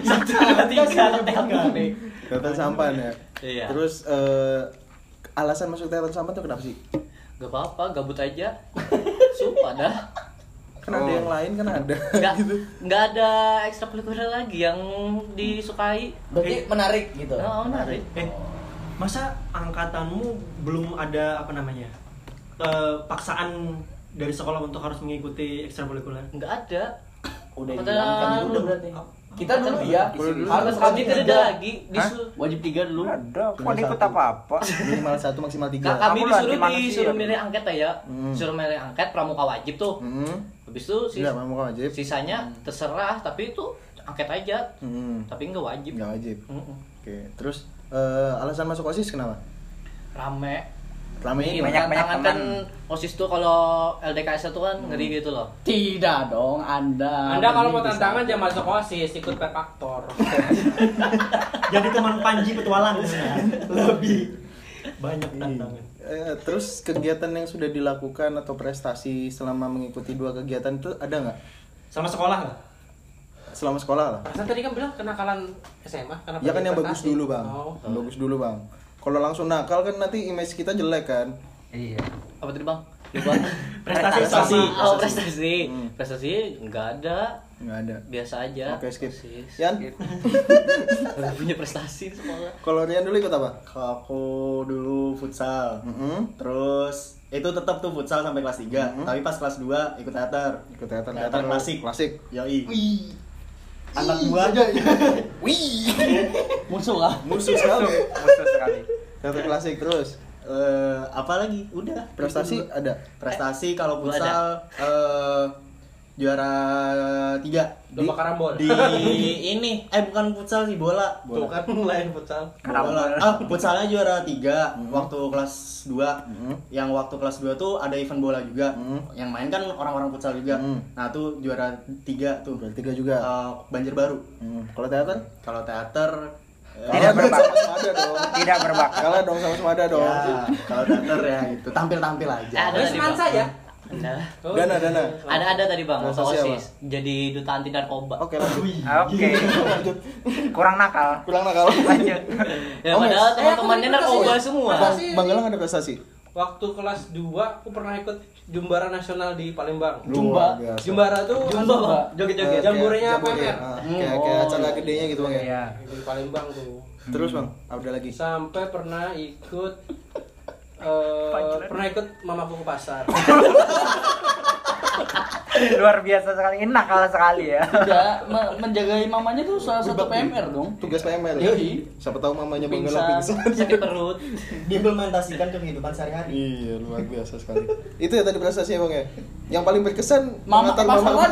Satu dua tiga teater nih. Teater Sampan ya. Iya. Terus eh, alasan masuk teater Sampan tuh kenapa sih? Gak apa-apa, gabut aja. Sumpah dah. Kan ada Oh. yang lain kan ada Nggak, gitu. nggak ada ekstrakurikuler lagi yang disukai. Berarti menarik gitu. Oh, menarik. Eh, masa angkatanmu belum ada apa namanya? eh, paksaan dari sekolah untuk harus mengikuti ekstrakurikuler? Nggak ada. Udah Kata- dihilangkan dulu berarti. Kita dulu dulu Harus Kami wajib ada lagi. Wajib tiga dulu. Ada, kok Cuma ikut apa-apa? Minimal satu maksimal tiga. Kak, kami Kamu disuruh disuruh milih angket ya. Hmm. Disuruh milih angket pramuka wajib tuh. Hmm. Habis itu sis- Enggak, mau wajib. sisanya terserah tapi itu angket aja. Hmm. Tapi nggak wajib. Enggak wajib. Oke, terus eh, alasan masuk OSIS kenapa? Rame. Selama ini gimana? banyak kan OSIS tuh kalau LDKS tuh kan ngeri gitu loh. Tidak dong, Anda. Anda kalau mau tantangan jangan masuk OSIS, ikut aktor. Jadi teman Panji petualang ya. Lebih banyak tantangan. Eh, terus kegiatan yang sudah dilakukan atau prestasi selama mengikuti dua kegiatan itu ada nggak? Sama sekolah nggak? Selama sekolah lah. Masa tadi kan bilang kenakalan SMA, kenapa Ya kan yang bagus dulu bang, Oh. yang bagus dulu bang. Kalau langsung nakal kan nanti image kita jelek kan. Iya. Apa tadi bang? Lupa. Prestasi prestasi. sama- Oh prestasi. Hmm. Prestasi nggak ada. Nggak ada. Biasa aja. Oke skip. OSIS. Yan, punya prestasi sekolah. kalau Rian dulu ikut apa? Kalau aku dulu futsal. Mm-mm. Terus itu tetap tuh futsal sampai kelas 3 Mhm. Tapi pas kelas 2 ikut teater Ikut teater, Teater klasik. Klasik. Yoi Anak gua aja Musuh lah. Musuh sekali. Musuh sekali. Teater klasik terus. eh apa lagi? Udah Prestasi ada. Prestasi kalau futsal eh juara tiga Domba karambol. di ini eh bukan futsal sih bola Tuh kan lain futsal. bola ah futsalnya juara tiga Mhm. waktu kelas 2 Mhm. yang waktu kelas 2 tuh ada event bola juga Mhm. yang main kan orang-orang futsal juga Mhm. nah tuh juara tiga tuh Juara tiga juga. Eh, Banjarbaru Hmm. Kalau teater? kalau teater eh, Tidak berbakat. Sama ada dong. Tidak berbakat. Kalah dong sama Semada dong. ya, kalau teater ya gitu tampil-tampil aja Eh, ada semansa ya? Oh, Dana, dana. Ada ada tadi bang. Apa? OSIS. Jadi duta anti narkoba. Oke lanjut. Oke. Kurang nakal. Kurang nakal. Lanjut. Ya Oh, padahal teman-temannya Eh, aku narkoba prestasi. semua. Bang, Bang Galang ada prestasi. Waktu kelas 2 aku pernah ikut Jumbara Nasional di Palembang. Jumba. Jumbara tuh Jumba, Joget-joget. jambore. PMR. Ah, Kayak kayak Oh. acara gedenya gitu bang ya. Iya. di Palembang tuh. Terus bang, ada lagi. Sampai pernah ikut eh pernah ikut mamaku ke pasar. Luar biasa sekali. Ini nakal sekali ya. Tidak, me- menjagai mamanya tuh salah satu PMR dong. Tugas PMR. Yoi. Siapa tahu mamanya Galang Pingsan. Sakit perut. diimplementasikan ke kehidupan sehari-hari Iya, luar biasa sekali. Itu ya tadi prestasinya bang ya. Yang paling berkesan Mama mama pasar.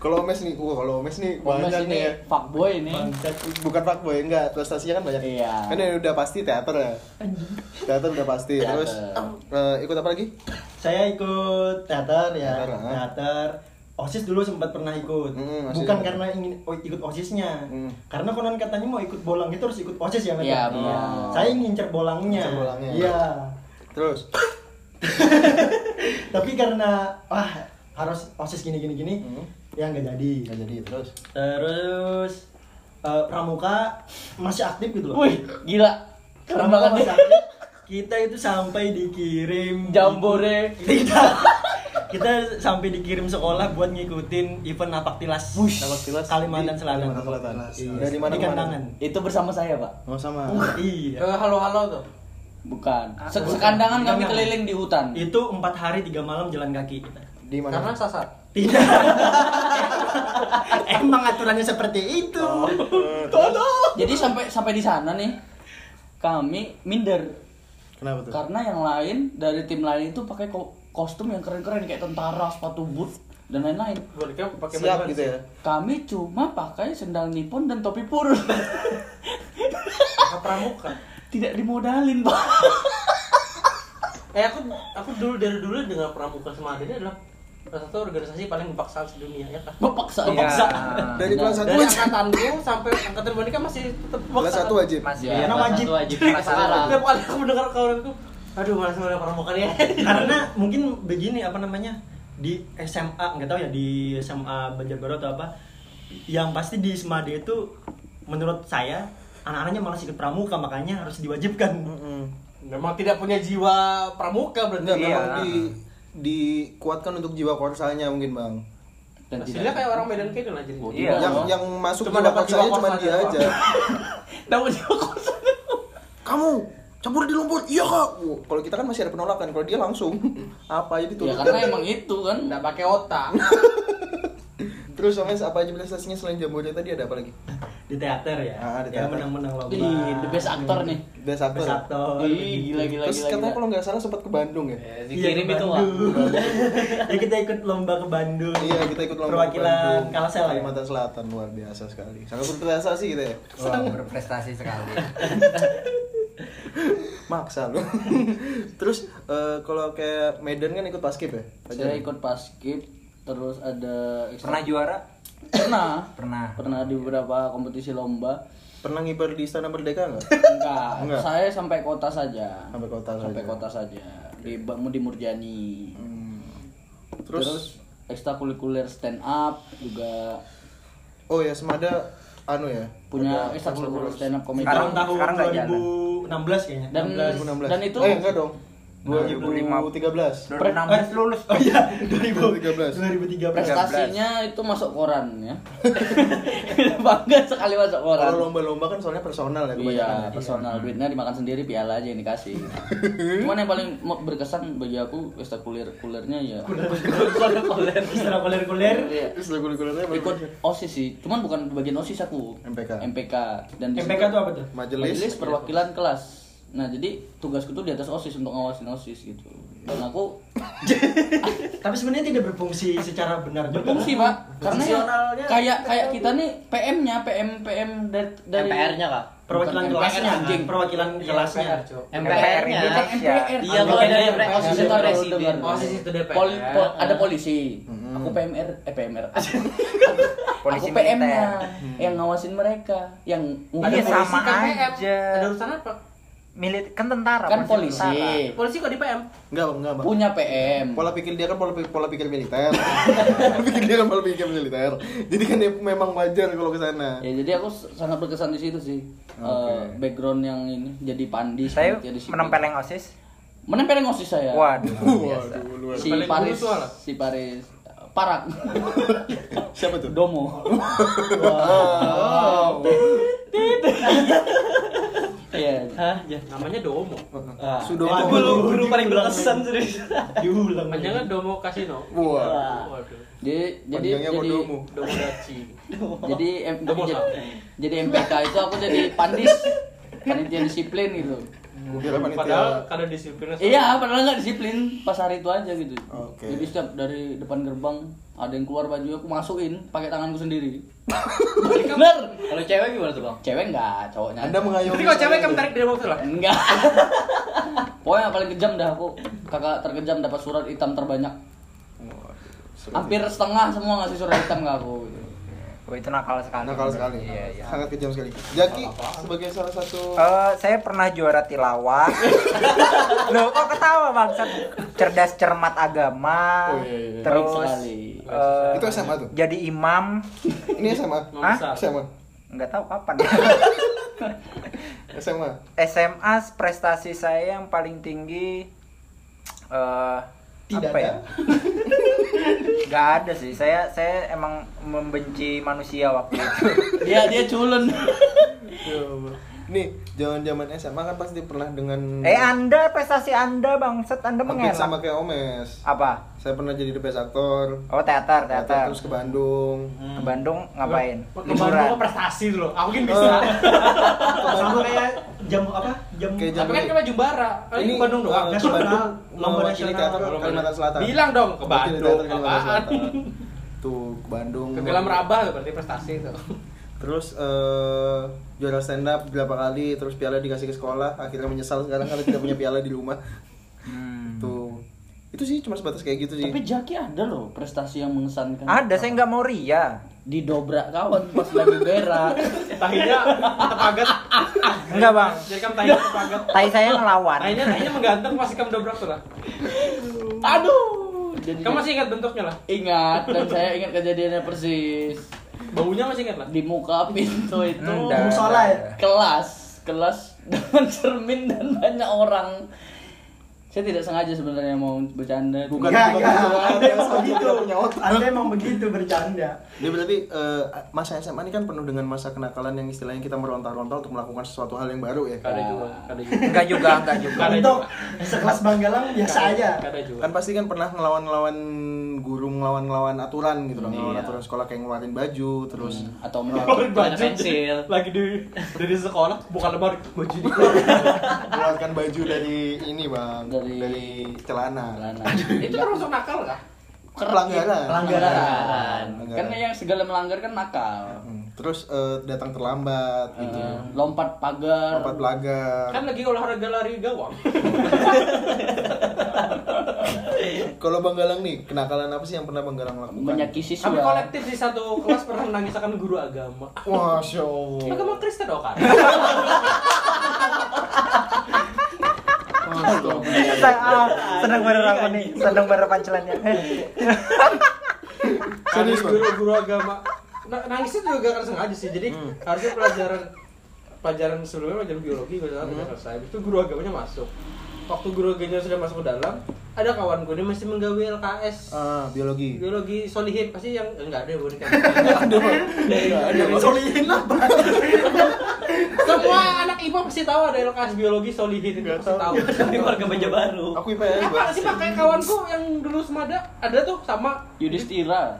Kalau Omes nih, wah kalau Omes nih Mas banyak ini nih ya. fuckboy ini. Bukan fuckboy, enggak. Prestasinya kan banyak. Iya. Kan yang udah pasti teater ya. Teater udah pasti. Teater. Terus eh, ikut apa lagi? Saya ikut teater ya, Teater, ah. teater. OSIS dulu sempat pernah ikut. OSIS Bukan ada. karena ingin oh, ikut OSISnya. Hmm. Karena konon katanya mau ikut bolang itu harus ikut OSIS ya? Iya, ya? benar. Saya ngincer bolangnya. Ngincer bolangnya. Iya. Terus Tapi karena wah harus OSIS gini gini gini, Hmm. Ya nggak jadi. nggak jadi terus. Terus eh, pramuka masih aktif gitu loh. Wih, gila. Keren Pramuka banget masih aktif. Kita itu sampai dikirim Jambore. Tidak. Kita sampai dikirim sekolah buat ngikutin event napak tilas. Napaktilas Kalimantan di Selatan. Kalimantan Selatan. Iya. Dari mana Di ke mana? Kandangan. Itu bersama saya, Pak. Oh sama. Iya. Ke halo-halo tuh. Bukan. Se- Sekandangan kami Bukan. keliling di hutan. Itu empat hari tiga malam jalan kaki kita. Di mana? Karena sasar. Tidak. Emang aturannya seperti itu. Jadi sampai sampai di sana nih kami minder Kenapa tuh? karena yang lain dari tim lain itu pakai ko- kostum yang keren-keren kayak tentara, sepatu boot dan lain-lain. Mereka pakai Siap baju gitu ya. Kami cuma pakai sendal nipon dan topi pur. Pakai pramuka. Tidak dimodalin, Pak. Eh aku aku dulu dari dulu dengan pramuka sama ini adalah salah satu organisasi paling memaksa sedunia ya kan. Mepaksa, Iya. mepaksa. Dari kelas satu Dari angkatanku sampai angkatan boneka masih tetap Kelas satu wajib. Masih Karena kelas wajib. satu wajib. Setiap kali aku mendengar kawanku, aduh malas sama pramuka ya. Karena mungkin begini apa namanya di SMA nggak tahu ya di SMA Banjarbaru atau apa yang pasti di Semade itu menurut saya anak-anaknya malah ikut pramuka makanya harus diwajibkan Mm-mm. Memang tidak punya jiwa pramuka berarti. Iya. memang di dikuatkan untuk jiwa korsalnya mungkin bang. Dan Hasilnya tidak kayak orang Medan Kidul aja. Iya. yang yang masuk Cuma dapat jiwa cuma dia aja. dapat jiwa korsa. Kamu campur di lumpur, iya kak. Kalau kita kan masih ada penolakan, kalau dia langsung apa aja Ya dituntut. karena emang itu kan. Enggak pakai otak. Terus Omes apa aja prestasinya selain jambore tadi ada apa lagi? Di teater ya. Ah, di yang teater. menang-menang lomba. Ih, the best actor nih. Best actor. Best actor. Ih, gila gila Terus gila. katanya kalau nggak salah sempat ke Bandung ya? Ya, Iya, dikirim itu. Bandung. ya kita ikut lomba ke Bandung. Iya, kita ikut lomba ke Perwakilan Bandung, Kalsel ya. Kalimantan Selatan luar biasa sekali. Sangat berprestasi kita ya. Wah, berprestasi sekali. Maksa lu. Terus eh, kalau kayak Medan kan ikut paskib ya? Saya ikut paskib terus ada Pernah juara? Pernah Pernah. pernah di beberapa kompetisi lomba Pernah ngibar di Istana Merdeka nggak? enggak, Enggak. saya sampai kota saja Sampai kota sampai saja. kota saja di Bang di Murjani Hmm. terus, Terus, ekstrakurikuler stand up juga oh ya Semada anu ya punya ekstrakurikuler stand up komedi Sekarang tahun sekarang nggak jalan. 2016 kayaknya. dan 2016. dan itu eh enggak dong. 2016 2013. lulus. Oh iya, 2013. 2013. prestasinya itu masuk koran ya bangga sekali masuk koran Kalau lomba-lomba kan soalnya personal ya kebanyakan. Iya, ya. personal duitnya dimakan sendiri, piala aja yang dikasih. Cuman yang paling berkesan bagi aku ekstrakuler kulernya ya Kuler-kuler. Setelah kuler-kuler. Iya. Terus lagu-lagunya apa? ikut osis sih. Cuman bukan bagian osis aku. MPK. MPK dan MPK itu apa tuh? Majelis. majelis perwakilan kelas. Nah jadi tugasku tuh di atas osis untuk ngawasin osis gitu. Dan aku Tapi sebenarnya tidak berfungsi secara benar juga. berfungsi pak, karena ya kayak kayak kita nih PM-nya, PM PM dari dari MPR-nya kak Perwakilan kelasnya, anjing. perwakilan kelasnya. MPR-nya. Bukan MPR. Iya, kalau ada yang osis itu itu ada presiden. Osis itu DPR. Ada polisi. Mm-hmm. Aku PMR, eh PMR. Polisi aku PM-nya yang ngawasin mereka, yang Ada mungkin sama polisi kan PM. aja. Ada urusan apa? Milit kan tentara. Kan polisi. tentara. Polisi kok di PM? Enggak, enggak, Bang. Punya PM. Pola pikir dia kan pola, pi- pola pikir militer. pola pikir dia kan pola pikir militer. Jadi kan ya memang wajar kalau ke sana. Ya jadi aku sangat berkesan di situ sih. Oke. Eh, background yang ini jadi pandi Saya panitia disiplin. menempeleng OSIS. menempeleng osis saya. Waduh. Waduh, luar. Si Paling Paris, si Paris Parak. Siapa tuh? Domo. Wow. Iya. Hah? Ya. Namanya Domo. Ah, Sudoku. itu Guru, guru paling berkesan serius. Diulang. Panjangnya Domo Kasino. Wah. Waduh. Jadi jadi jadi. Domo Daci. jadi M, Domo jadi, jadi MPK itu aku jadi pandis panitia disiplin gitu. Gua kira panitia. Padahal kada disiplinnya. Iya, padahal nggak disiplin pas hari itu aja gitu. Oke. Jadi setiap dari depan gerbang ada yang keluar baju aku masukin pakai tanganku sendiri. Bener. Kalau cewek gimana tuh bang? Cewek enggak, cowoknya. Anda mengayomi. Jadi kalau cewek kamu tuh. tarik dari bawah lah. Enggak. Pokoknya yang paling kejam dah aku. Kakak terkejam dapat surat hitam terbanyak. Hampir setengah semua ngasih surat hitam ke aku. Oh, itu nakal sekali. Nakal sekali. Iya, iya. Sangat kejam sekali. Jaki sebagai salah satu Eh, saya pernah juara tilawah. Loh, kok ketawa bangsat? Cerdas cermat agama. Oh, iya, iya. Terus eh, itu SMA tuh. jadi imam. Ini SMA. Hah? SMA. Nggak tahu kapan. SMA. SMA prestasi saya yang paling tinggi eh Tidak apa ya? Gak ada sih. Saya saya emang membenci manusia waktu itu. Dia dia culun. Nih, zaman-zaman SMA kan pasti pernah dengan eh Anda prestasi Anda bangsat Anda mengelak. sama kayak Omes. Apa? Saya pernah jadi the best actor. Oh teater, teater. Terus ke Bandung. Ke Bandung ngapain? Ke Bandung prestasi dulu. Aku mungkin bisa. sama kayak jam apa? Jam Kayak jam Tapi kan kita Jumbara. Ini ke Bandung doang. eh, ke. Bandung Lomba mewakili nasional. teater Kalimantan Selatan. Bilang dong ke Bandung. teater Kalimantan Apaan? Selatan. Tuh, ke Bandung. Ke Gelam Rabah tuh berarti prestasi itu. Terus eh juara stand up berapa kali, terus piala dikasih ke sekolah, akhirnya menyesal sekarang karena tidak punya piala di rumah. Hmm. Tuh. Itu sih cuma sebatas kayak gitu sih. Tapi Jaki ada loh prestasi yang mengesankan. Ada, saya nggak mau ria. Didobrak kawan pas lagi berak. Tahinya tepagat. Enggak bang. Jadi kan tahinya tepagat. Tai saya ngelawan. Tahinya tahinya menggantung pasti kamu dobrak tuh lah. Aduh. Jadi Kamu masih ingat bentuknya lah. ingat dan saya ingat kejadiannya persis Baunya masih ingat lah. di muka pintu itu Enggak. Musola ya? kelas kelas dengan cermin dan banyak orang saya tidak sengaja sebenarnya mau bercanda Bukan Ya, ya. bukan. Ada yang mau gitu. begitu. Nggak punya otak. Anda emang begitu bercanda. Dia berarti eh, masa SMA ini kan penuh dengan masa kenakalan yang istilahnya kita meronta-ronta untuk melakukan sesuatu hal yang baru ya. Kada juga, kada juga. Enggak juga, enggak juga. Untuk sekelas Banggalang biasa aja. Kada juga. Kan pasti kan pernah ngelawan-ngelawan guru, ngelawan-ngelawan aturan gitu loh, ngelawan Iya. aturan sekolah kayak ngeluarin baju terus atau menyangkut celana pensil Lagi di dari sekolah bukan lemari baju di keluarkan baju dari ini bang Dari- dari celana. celana Itu termasuk nakal kah? Pelanggaran. pelanggaran Pelanggaran. kan yang segala melanggar kan nakal Hmm, Terus eh, datang terlambat gitu. Eh, lompat pagar Lompat belagar. Kan lagi olahraga lari gawang. Kalau Bang Galang nih, kenakalan apa sih yang pernah Bang Galang lakukan? menyakiti siswa Kami kolektif di satu kelas pernah menangis akan guru agama. Masya Allah. Agama Kristen dong kan? Ah, Senang bener aku nih, senang bener pancelannya. Serius guru-guru agama. Nah, nangisnya juga gak sengaja sih. Jadi harusnya pelajaran pelajaran sebelumnya pelajaran biologi misalnya udah selesai. Habis itu guru agamanya masuk. Waktu guru agamanya sudah masuk ke dalam, ada kawan gue dia masih menggawe LKS Ah, biologi. biologi solihin pasti yang enggak ada boneka. Solihin apa? Semua anak IPA pasti tahu ada LKS biologi solihin itu pasti tahu. Tapi warga Baja Baru. Aku IPS. Apa sih pakai kawanku yang dulu semada ada tuh sama Yudhistira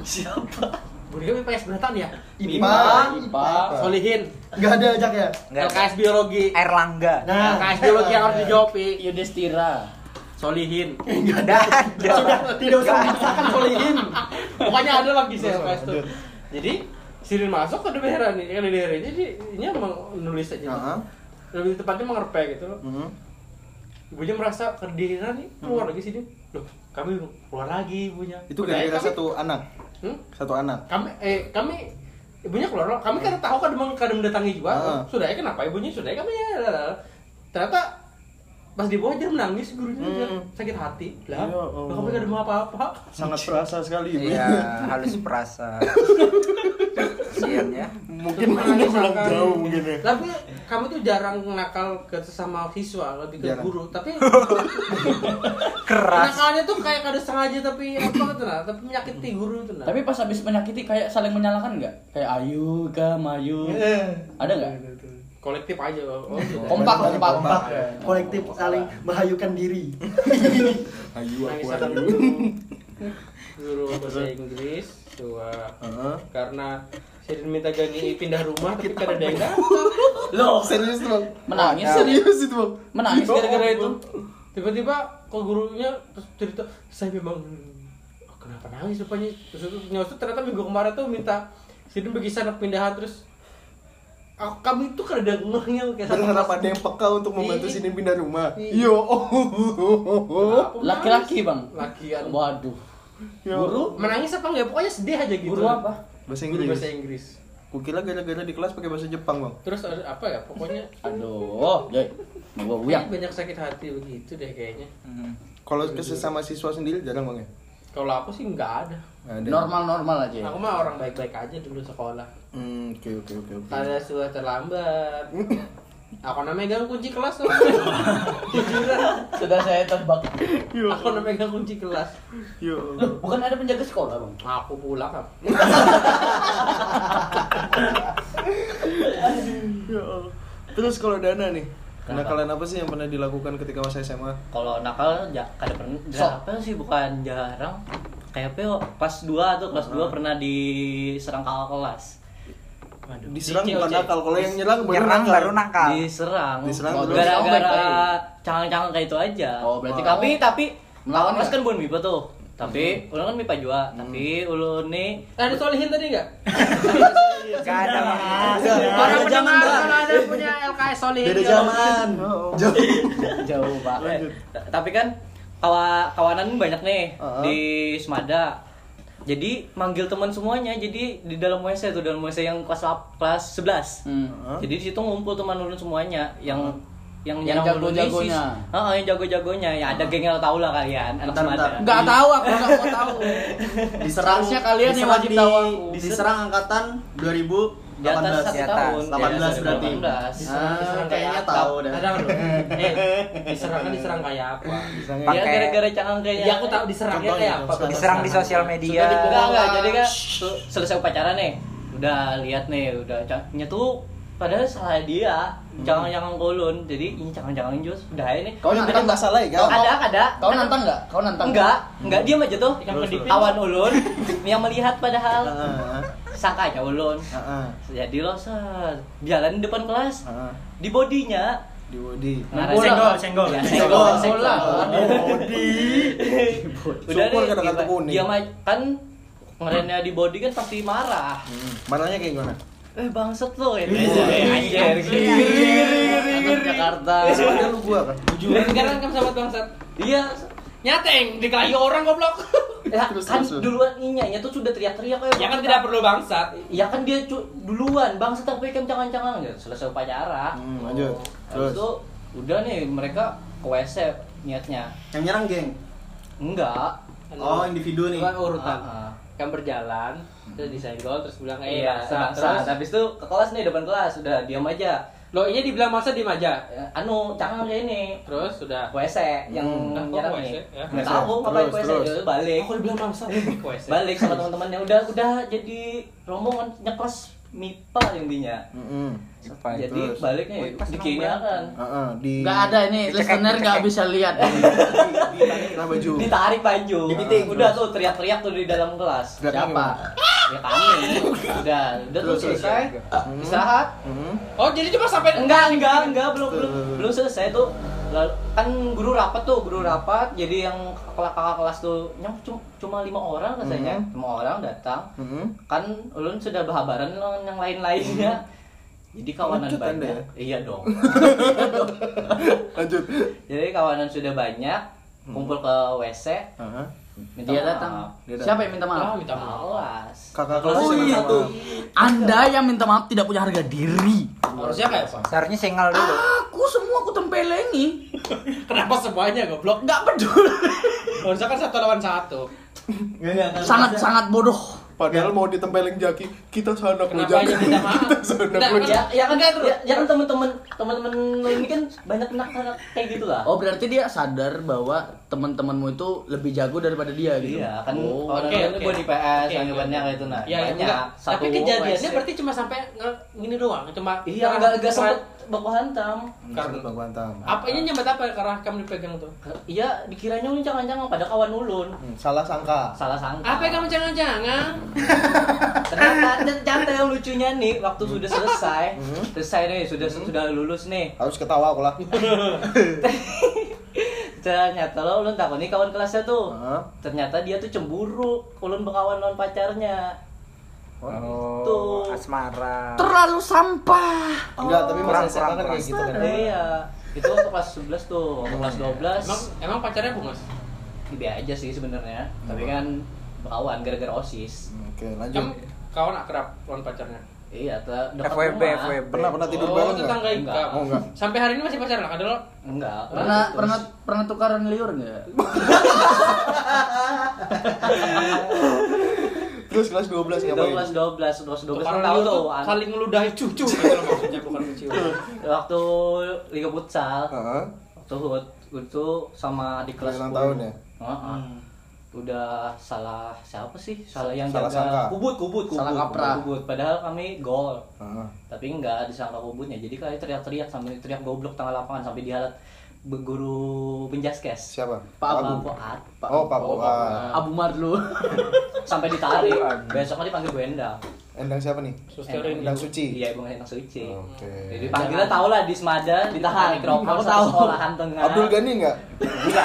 Siapa? Boneka IPS beratan ya? IPA. IPA Solihin, Enggak ada ajak ya? Enggak. LKS biologi. Erlangga. Nah, LKS biologi yang harus dijawab Yudhistira Solihin. Enggak ada. sudah tidak usah memaksakan solihin. Pokoknya ada lagi sih LKS tuh. Jadi Sirin masuk ke daerah nih, kan daerah ini jadi ini emang nulis aja. Heeh. Lebih tepatnya mengerpe gitu. Mhm. Ibunya merasa kedirian nih, keluar lagi sini. Loh, kami keluar lagi ibunya. Itu gara-gara satu anak. Hmm? Satu anak. Kami eh kami ibunya keluar kami kan tahu kan memang kadang mendatangi juga Ah. sudah ya kenapa ibunya sudah ya kami ya ternyata pas di bawah dia menangis gurunya Hmm. dia sakit hati lah Ya lah, kami kadang mau apa-apa Sangat perasa sekali ibu. Iya, halus perasa. Sian ya. Mungkin mainnya pulang jauh mungkin ya. tapi kami tuh jarang nakal ke sesama siswa lebih ke Jarang. guru tapi Keras. nakalnya tuh kayak kada sengaja tapi apa gitu nah tapi menyakiti guru itu nah tapi pas habis menyakiti kayak saling menyalahkan nggak kayak ayu kam ayu ada nggak kolektif aja oh, gitu. kompak kompak Kompak. Kolektif saling menghayukan diri. Ayu aku guru bahasa Inggris tua Heeh. karena saya minta gani pindah rumah tapi kada ada yang datang loh Serius tuh bang? menangis Serius itu bang? menangis gara-gara itu tiba-tiba kok gurunya terus cerita saya memang "Oh, kenapa nangis rupanya terus itu ternyata minggu kemarin tuh minta sini bagi anak pindahan terus "Ah, kami itu kada ada ngehnya kayak satu Berharap ada yang peka untuk membantu Iya. sini pindah rumah. Iya. Yo, oh. Aku laki-laki bang. Lakian. Waduh. Ya. Guru? Menangis apa enggak? Pokoknya sedih aja gitu. Guru apa? Bahasa Guru Inggris. bahasa Inggris. Kukira gara-gara di kelas pakai bahasa Jepang bang. terus ada apa ya? Pokoknya aduh mau gua buyang banyak sakit hati begitu deh kayaknya. Kalau ke sesama siswa sendiri jarang bang ya? Kalau aku sih nggak ada ada. normal-normal aja ya? aku mah orang baik-baik aja dulu sekolah Hmm, oke oke oke oke. Kada sudah terlambat. Aku na megang kunci kelas tuh. Jujuran. sudah saya tebak Aku na megang kunci kelas. Yo. loh bukan ada penjaga sekolah bang Aku pulang kan. Ya Allah. Terus kalau Dana nih, kenakalan apa sih yang pernah dilakukan ketika masa SMA? Kalau nakal ja, kada pernah Sok. apa sih bukan jarang. Kayak apa yo, kelas 2 tuh kelas 2 pernah diserang kakak kelas. Waduh. Diserang Di- bukan nakal, kalau yang nyerang baru Nyerang nakal. baru nakal. Diserang. Diserang Oh, gara-gara baik-baik. cangang-cangang kayak itu aja. Oh, berarti tapi kamu tapi melawan kelas kan bukan MIPA tuh. Tapi ulun kan MIPA juga, tapi ulun nih Ada solihin tadi nggak? Gak ada. Orang pendengar kalau ada punya LKS solihin. Beda zaman. Jauh. jauh pak Eh, tapi kan kawa kawanan banyak nih Uh-huh. di Semada. Jadi manggil teman semuanya. Jadi di dalam WC tuh dalam WC yang kelas kelas 11. hmm. Jadi di situ ngumpul teman ulun semuanya yang yang Yang jago-jagonya. Heeh, yang jago-jagonya. Ya ada geng yang tahu lah kalian, anak Bentar, Semada. bentar. Nggak tahu aku nggak mau tahu. Diserang Seharusnya kalian yang wajib di- tahu aku. Diserang angkatan 2000 di atas 18, satu di atas. tahun 18 berarti. 18 Ah, kayaknya tahu dah. Ada? Eh, diserang kan diserang kayak apa? ya gara-gara kayaknya Ya aku tahu diserangnya kayak apa. Diserang di sosial media. enggak enggak jadi kan selesai upacara nih udah lihat nih udah cangnya tuh padahal salah dia jangan jangan golun jadi ini jangan jangan jus udah ini Kau nantang nggak salah ya? Kau? ada ada Kau nantang nggak? Kau nantang enggak enggak diam aja tuh Ikan kedipin. awan ulun yang melihat padahal Heeh. sangka aja ulun Heeh. jadi lo set jalan di depan kelas Heeh. di bodinya Di Wodi. ngarang- Senggol, senggol. Ya, Senggol. senggol. Udah kena kartu dia- kuning. dia kan ngerennya di body kan pasti marah. Hmm. Mananya kayak gimana? Eh bangsat lo. Iya, Eh, anjir. Anak Jakarta. Sebenarnya lu gua kan. Dan sekarang kamu sahabat bangsat. Iya. Nyateng, dikelahi orang goblok. Ya, Terus, kan terus, duluan inyanya tuh sudah teriak-teriak kayak Ya kan tidak perlu bangsat. Ya kan dia cu- duluan bangsat tapi kan jangan-jangan ya selesai upacara. Hmm, lanjut. Terus Terus. itu udah nih mereka ke WC niatnya. Yang nyerang geng. Enggak. Oh, individu nih. Urutan. Kan berjalan, terus disenggol terus bilang eh Iya, bangsa. Terus Habis itu ke kelas nih depan kelas udah diam aja. lo ini dibilang masa diem aja. Ya, anu cangang kayak ini Terus sudah. WC yang Hmm. nyerang Oh, nih. Ya. Tahu ngapain WC terus. ya balik. Aku dibilang. WC. Balik sama teman-temannya udah udah jadi rombongan nyekos MIPA intinya. Heeh. Jadi Terus. baliknya dikiniakan. Heeh, di Gak ada ini, listener gak bisa lihat. ditarik baju. Ditarik baju. Dibiting, Udah terus. tuh teriak-teriak tuh di dalam kelas. Teriaknya Siapa? Ya kami. Udah, udah tuh Terus, terus. selesai. Hmm. Istirahat. Heeh. Oh, jadi cuma sampai Enggak, enggak, enggak, belum belum belum selesai tuh. Lalu, kan guru rapat tuh, guru rapat. Jadi yang kakak kakak kelas tuh yang cuma, lima orang rasanya, Mhm. lima orang datang. Heeh. Kan ulun sudah berhabaran dengan yang lain-lainnya. Jadi kawanan Lanjut Anda banyak. Iya dong. Lanjut. Jadi kawanan sudah banyak, kumpul ke WC, Heeh. minta Dia datang. Dia datang. Siapa yang minta maaf? minta maaf. Kakak kelas Oh iya tuh. maaf. Anda yang minta maaf tidak punya harga diri. Harusnya kayak apa? Seharusnya sengal dulu. Aku semua aku tempelengi. Kenapa semuanya goblok? Nggak peduli. Harusnya kan satu lawan satu. Sangat sangat bodoh. Padahal mau ditempelin jaki, kita minta maaf? Kita Nggak, lo kan- Ya, ya kan Enggak, ya, ya kan teman-teman teman-teman ini kan banyak anak-anak kayak gitu lah. Oh berarti dia sadar bahwa teman-temanmu itu lebih jago daripada dia gitu. Iya, kan Oh. orang Oke, lain oke. gue di PS, Oke, yang banyak itu nah. Ya, banyak. enggak. Satu Tapi kejadiannya berarti cuma sampai nge- gini doang, cuma Iya, enggak enggak sempet baku hantam. Karena Karena Bang Bantam. apa ini nyambat apa karena kamu dipegang tuh? Iya, dikiranya ulun jangan-jangan pada kawan ulun. Hmm, Salah sangka. Salah sangka. Apa yang kamu jangan-jangan? Ternyata ternyata yang lucunya nih waktu sudah selesai, Hmm. selesai nih sudah sudah lulus nih. Harus ketawa aku lah. Ternyata lo ulun takut nih kawan kelasnya tuh. Heeh. Ternyata dia tuh cemburu ulun berkawan lawan pacarnya. Oh, Tuh. asmara. Terlalu sampah. Enggak, tapi Kurang, masa SMA kan kurang, kayak gitu kan. Iya. Itu waktu kelas 11 tuh, waktu kelas 12. Emang emang pacarnya bungas? Ibe aja sih sebenarnya. Tapi kan berkawan gara-gara OSIS. Oke, lanjut. Kawan akrab lawan pacarnya? Iya, dekat FWB, rumah. FWB. Pernah pernah tidur oh, bareng tetangga enggak? Ika. Oh, enggak. Sampai hari ini masih pacaran lo? Enggak. Pernah putus. pernah pernah tukaran liur nggak? Terus kelas 12 ngapain? 12 12 12 12 Tukaran tahu tuh. tuh an- saling ngeludahi cucu gitu loh maksudnya bukan kecil. Waktu Liga Futsal, Heeh. waktu hut itu sama di kelas Ulang 10. tahun ya? Heeh. Udah salah siapa sih? Salah yang Salah jaga sangka. kubut kubut kubut. Salah kaprah. kubut. Padahal kami gol. Heeh. Tapi enggak disangka kubutnya. Jadi kalian teriak-teriak sampai teriak goblok tengah lapangan sampai dihalat guru penjaskes. Siapa? Pak Pak Abu. Oh, Pak Oh, Fuad. Abu Marlu. Sampai ditarik. Besoknya dipanggil Bu Endang. Endang siapa nih? Suster Endang. Suci. Iya, Ibu Endang Suci. Oke. Jadi panggilnya tau lah di Semada ditahan mikrofon Aku satu tahu. sekolahan tengah. Abdul Ghani enggak? Enggak.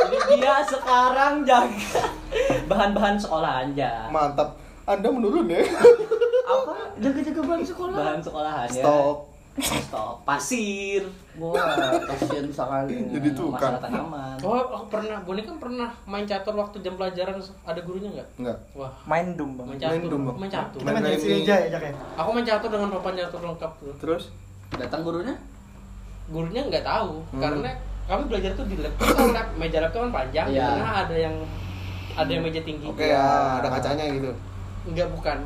Jadi dia sekarang jaga bahan-bahan sekolahan aja. Mantap. Anda menurun ya? Apa? Jaga-jaga bahan sekolah. Bahan sekolahan ya. Stop. Stok. Pasir. Wah, kasihan sekali. Jadi tukang. Masalah tanaman. Oh, oh, pernah, Boni kan pernah main catur waktu jam pelajaran ada gurunya nggak? Enggak. Wah, Main dum, Bang. main Main catur, dong, Bang. main catur. Kita main sini aja ya. Aku main catur dengan papan catur lengkap tuh. Terus? Datang gurunya? Gurunya nggak tahu Hmm. karena kami belajar tuh di lab. Kan lab meja lab tuh kan panjang, di Iya. tengah ada yang ada yang meja tinggi. Oke ya, ada kacanya gitu. Enggak bukan.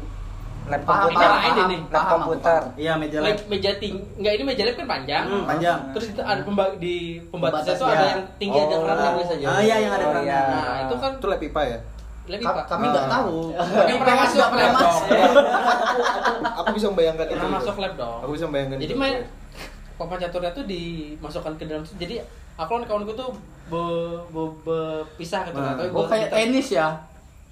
Lab Paham, komputer. paham, ini. Lab Paham, komputer. Iya, meja lab. Lab meja tinggi. Enggak ini meja lab kan panjang. Hmm, panjang. Terus itu ada pemba- di pembatasnya Pembatas, itu ada ya. yang tinggi ada Oh. kerannya biasanya. Ah, iya yang ada Oh, kerannya. iya. Nah, itu kan Itu lab pipa ya? lebih pak. kami nggak Ah. tahu. Kami pernah masuk nggak pernah lab dong. masuk. Aku, bisa membayangkan itu. Pernah masuk lab dong. Aku bisa membayangkan Jadi main papan caturnya tuh dimasukkan ke dalam. Jadi aku dan kawanku tuh be, be, berpisah gitu Nah. Tapi Oh gua- kayak tenis ya.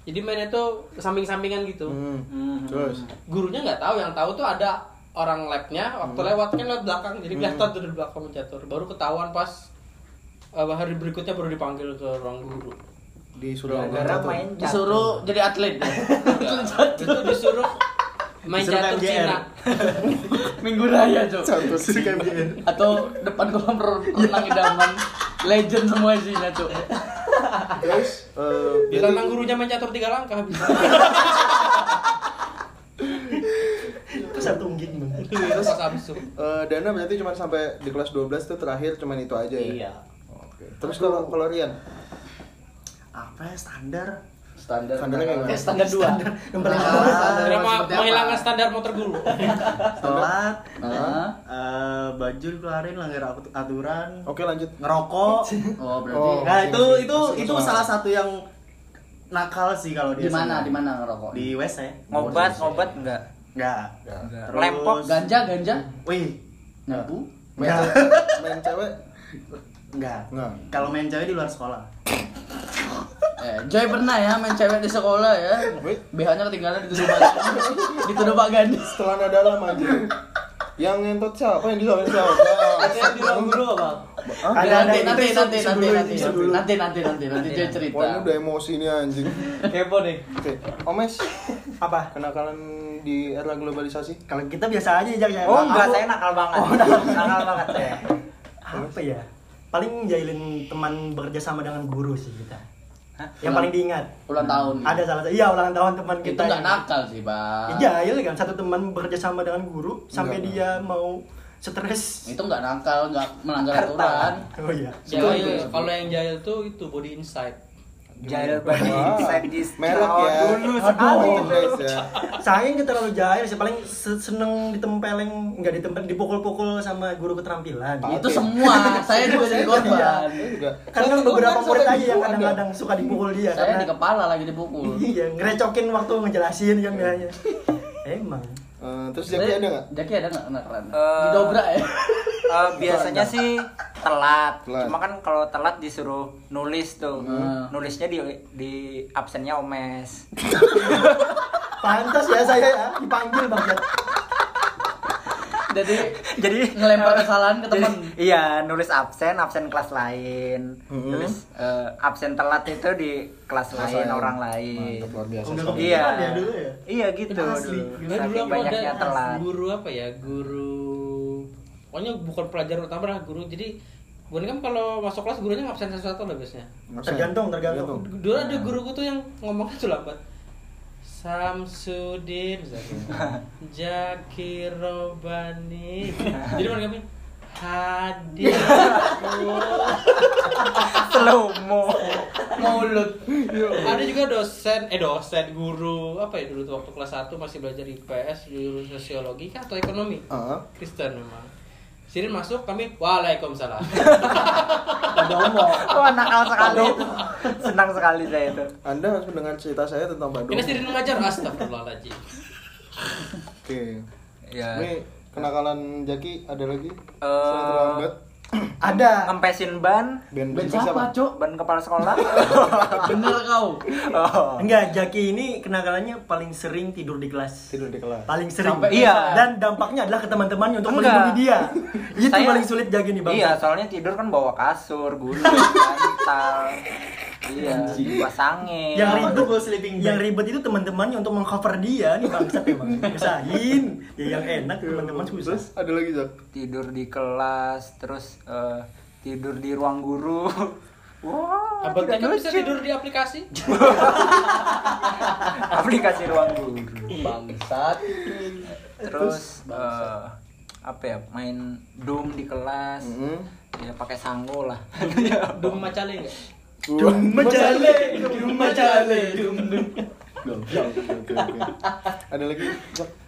Jadi mainnya tuh samping-sampingan gitu. Hmm. Terus Gurunya nggak tahu, yang tahu tuh ada orang labnya waktu lewat kan lewat belakang jadi kelihatan tuh di belakang catur baru ketahuan pas uh, hari berikutnya baru dipanggil ke ruang guru disuruh catur. main Disuruh jadi atlet. itu disuruh main Disuruh catur KMJR. Cina Minggu raya, Cok. Atau depan kolam renang idaman. Legend semua isinya, Cok. Terus eh, di berarti- tangan gurunya main catur tiga langkah bisa Itu satu ungging itu tuh eh, Dana berarti cuma sampai di kelas 12 tuh terakhir cuman itu aja ya. Iya. Oke. Terus kalau kalau Rian Apa ya standar? Standar. Standarnya kayak gimana? Kayak standar dua. Yang paling Standar seperti apa? menghilangkan standar motor guru Telat. Eh, baju dikeluarin langgar atu- aturan. Oke lanjut. Ngerokok. Oh, berarti Oh. Nah, itu itu itu salah satu yang nakal sih kalau di mana? Di mana ngerokok? Di WC. Ngobat, ngobat enggak? Enggak. Lempok, Ganja, ganja? Wih, Nyabu? Main cewek, main cewek enggak. enggak. Kalau main cewek di luar sekolah. Eh, Joy pernah ya main cewek di sekolah ya. Wait. BH-nya ketinggalan dituduh Pak dituduh Pak Gandhi. Setelah nada dalam anjir. Yang ngentot siapa yang disalahin siapa? Yang di ruang guru apa? Nanti nanti nanti nanti nanti nanti nanti nanti nanti Joy cerita. Wah ini udah emosi nih anjing. Kepo nih. Oke, Omes, Apa? kenakalan di era globalisasi? Kalau kita biasa aja ya. ya. Oh enggak, saya nakal banget. Oh, nakal. nakal banget saya. apa ya? Paling jahilin teman bekerja sama dengan guru sih kita. Hah? Yang paling diingat. Ulang tahun. Ada salah satu. Iya, ulang tahun teman Itu kita. nggak yang- nakal sih, Pak. Iya, jahil kan satu teman bekerja sama dengan guru sampai Enggak. dia mau stres. Itu nggak nakal, nggak melanggar aturan. Oh iya. jahil kalau yang jahil tuh itu body insight Jahil banget, sadis. merek Oh, ya. Dulu Aduh, sekali. guys ya. Saya yang terlalu jahil sih paling se- seneng ditempeleng enggak ditempel dipukul-pukul sama guru keterampilan. Itu semua. Saya juga jadi korban. Saya juga. Karena Saya beberapa murid aja yang kadang-kadang suka dipukul dia Saya karena di kepala lagi dipukul. iya ngerecokin waktu ngejelasin kan biasanya. Emang. Eh, terus Jaki ada nggak? Jaki ada nggak kenakalan? Eh, Didobrak ya? Eh, biasanya sih telat. Telat. Cuma kan kalau telat disuruh nulis tuh. Hmm. Nulisnya di di absennya omes. Pantas ya saya ya dipanggil banget. Jadi Jadi ngelempar kesalahan ke teman. Jadi, iya, nulis absen, absen kelas lain. Mhm. Nulis eh, absen telat itu di kelas, Kelas lain lain. orang lain. Mantap, luar biasa. Sekali. Iya. ya dulu ya. Iya gitu Itu asli. dulu. Dulu Saking banyaknya telat. guru apa ya guru pokoknya bukan pelajaran utama lah guru jadi gue kan kalau masuk kelas gurunya ngabsen sesuatu lah biasanya Tergantung, tergantung. dulu ada guruku tuh yang ngomongnya tuh lambat Samsudin Jaki Robani. Jadi mereka bilang hadir Slow mo. Mulut. ada juga dosen eh dosen guru apa ya dulu tuh waktu kelas 1 masih belajar IPS jurusan sosiologi kah atau ekonomi? Ah, Kristen memang Sirin masuk kami waalaikumsalam Wah nakal sekali. Senang sekali saya itu. Anda harus mendengar cerita saya tentang Bandung. ini Sirin mengajar astagfirullahaladzim Oke. Ya. Ini kenakalan Jaki ada lagi? Eh, Selain terlambat. Ada. Ngempesin ban, Ben, Ben ben siapa, Cok? ban kepala sekolah. Bener kau. oh. Enggak, Jaki ini kenakalannya paling sering tidur di kelas. Tidur di kelas. Paling sering. Sampai- Iya. Dan dampaknya adalah ke teman-temannya untuk Enggak. melindungi dia. Itu Saya- paling sulit Jaki nih, Bang. Iya, soalnya tidur kan bawa kasur, gulung, bantal. Iya, pasangin. Yang Apa ribet tuh sleeping bag? yang ribet itu teman-temannya untuk mengcover dia nih bangsat emang. Usahain. Ya yang enak teman-teman susah. Terus ada lagi Jak. tidur di kelas, terus eh, tidur di ruang guru. Wah, Abang tidak kan bisa tidur di aplikasi aplikasi ruang guru. Bangsat. Terus eh, apa ya? Main Doom di kelas. Mhm. Ya pakai sanggul lah. Dum macale enggak? Dum macale, dum macale, dum. Ada lagi?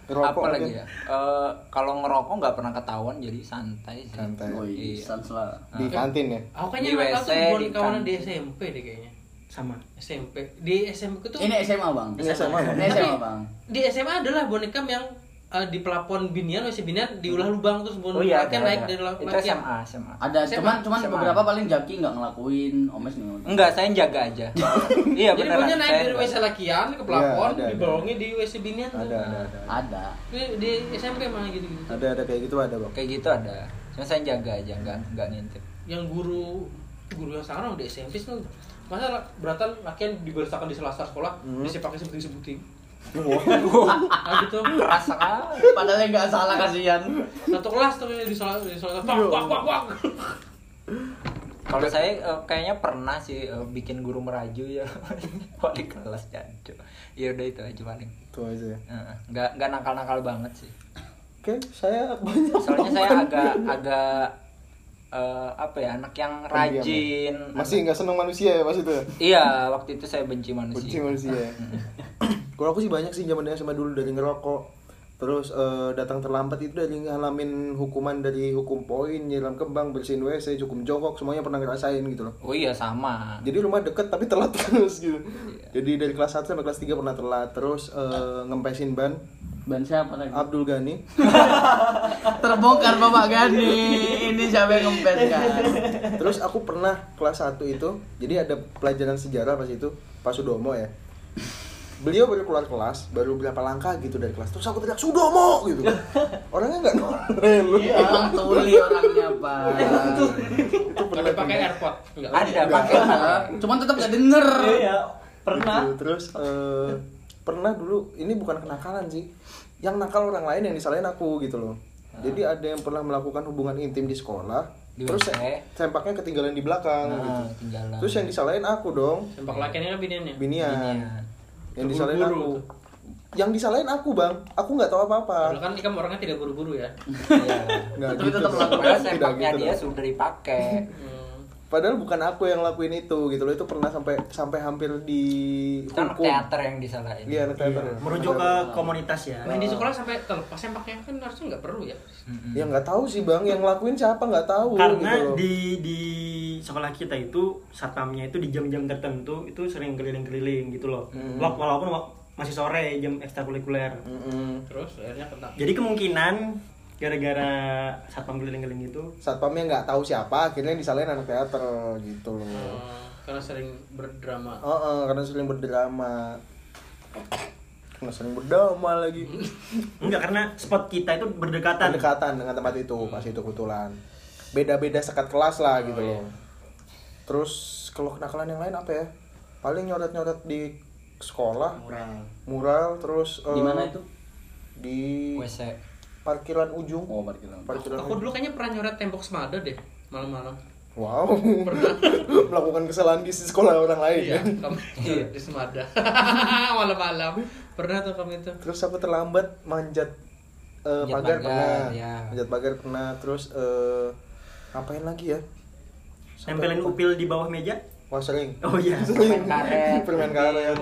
Ngerokok apa lagi ya Eh, kalau ngerokok nggak pernah ketahuan jadi santai sih Santai. Oh iya, Iya. sans lah. Di kantin ya? Aku kayaknya Di WC, di kawanan di. SMP deh kayaknya. sama SMP. Di SMP tuh Ini SMA bang. Ini SMA, Bang. Ini SMA bang. di SMA adalah boneka yang eh, di pelapon binian, WC binian diulah lubang terus boneka oh iya latihan ada, naik ada. dari la- itu. SMA SMA Ada, SMA. cuman cuman SMA. beberapa paling Jaki nggak ngelakuin, Omes nih. enggak saya jaga aja iya Jadi beneran pokoknya naik saya dari. WC lakian ke pelapon, Iya, ada, ada. dibolongi di WC binian. tuh. Ada, ada, ada. Ada. Di, di SMP malah gitu-gitu. Ada, ada kayak gitu ada, Bang. kayak gitu ada cuma saya jaga aja enggak enggak ngintip Yang guru guru yang sekarang di SMP tuh masa beratan latihan diberitakan di sela-sela sekolah, Hmm. bisa pakai sebuting-sebuting. Wah. Nah gitu. rasa kali Padahal nggak salah kasihan. Satu kelas tuh di sekolah di sekolah wak wak wak wak. kalau saya eh, kayaknya pernah sih eh, bikin guru meraju ya wali kelas jancuk ya udah itu aja paling Itu aja ya. Nggak nggak nakal nakal banget sih Oke, saya banyak soalnya saya agak agak eh, apa ya anak yang Pendiam ya? rajin Masih nggak seneng manusia ya pas itu ya? iya waktu itu saya benci manusia Benci manusia ya. Kalau aku sih banyak sih zaman SMA dulu dari ngerokok. Terus eh, datang terlambat itu dari ngalamin hukuman dari hukum poin, nyiram kembang, bersihin WC, cukup jongkok, semuanya pernah ngerasain gitu loh. oh iya sama Jadi rumah deket tapi telat terus gitu. Iya. Jadi dari kelas 1 sampai kelas 3 pernah telat. Terus eh, ngempesin ban Ban siapa lagi? Abdul Ghani. Terbongkar Bapak Gani. Ini siapa yang ngempes kan? Terus aku pernah kelas 1 itu, jadi ada pelajaran sejarah pas itu, Pak Sudomo ya. Beliau baru keluar kelas, baru berapa langkah gitu dari kelas. Terus aku teriak Sudomo gitu. Orangnya nggak lu. Emang tuli orangnya pak. Itu pernah ada pakai airpod. Enggak. ada pakai Cuman tetap gak denger. iya pernah Gitu. Terus eh, pernah dulu ini bukan kenakalan sih. Yang nakal orang lain yang disalahin aku gitu loh. Jadi ada yang pernah melakukan hubungan intim di sekolah. Di terus se- sempaknya ketinggalan di belakang Nah, gitu. ketinggalan. Terus yang disalahin aku dong, Sempak lakiannya kan biniannya. binian. Binian. Yang disalahin aku. tuh. Yang disalahin aku, Bang. Aku nggak tahu apa-apa. Padahal kan Ikam orangnya tidak buru-buru ya. Iya. Nggak Tapi gitu. tetap melakukan. Tidak sempaknya gitu dia sudah dipakai. Padahal bukan aku yang lakuin itu gitu loh. Itu pernah sampai sampai hampir di hukum. teater yang disalahin. Iya, anak teater. Iya, merujuk ke komunitas ya Main di sekolah sampai terlepas sempaknya kan harusnya nggak perlu ya. Mm-mm. Ya nggak tahu sih bang, yang ngelakuin siapa nggak tahu karena gitu loh. di di sekolah kita itu satpamnya itu di jam-jam tertentu itu sering keliling-keliling gitu loh Hmm. Wak- walaupun masih sore jam ekstrakurikuler Mm-mm. Terus akhirnya kena. jadi kemungkinan gara-gara satpam keliling-keliling itu Satpamnya nggak tahu siapa, akhirnya disalahin anak teater gitu loh. Hmm, karena sering berdrama. Oh, oh, karena sering berdrama. Karena sering berdrama lagi. enggak karena spot kita itu berdekatan Pendekatan dengan tempat itu pas itu kebetulan. Beda-beda sekat kelas lah gitu loh. Terus kalau kenakalan yang lain apa ya? Paling nyoret-nyoret di sekolah, Mural. mural, terus Di eh, mana itu? Di WC. Parkiran ujung. Oh, parkiran. Parkiran Aku ujung. dulu kayaknya pernah nyoret tembok semada deh malam-malam. Wow, melakukan kesalahan di sekolah orang lain Iya, ya. kamu nyoret di semada. malam-malam. Pernah tuh kamu itu. Terus aku terlambat manjat eh, Manjat pagar, pagar, pernah, ya. manjat pagar pernah. Terus eh, ngapain lagi ya? Sampai nempelin lupa. upil di bawah meja Wah sering. oh iya Sering. Permen karet. Permen karet.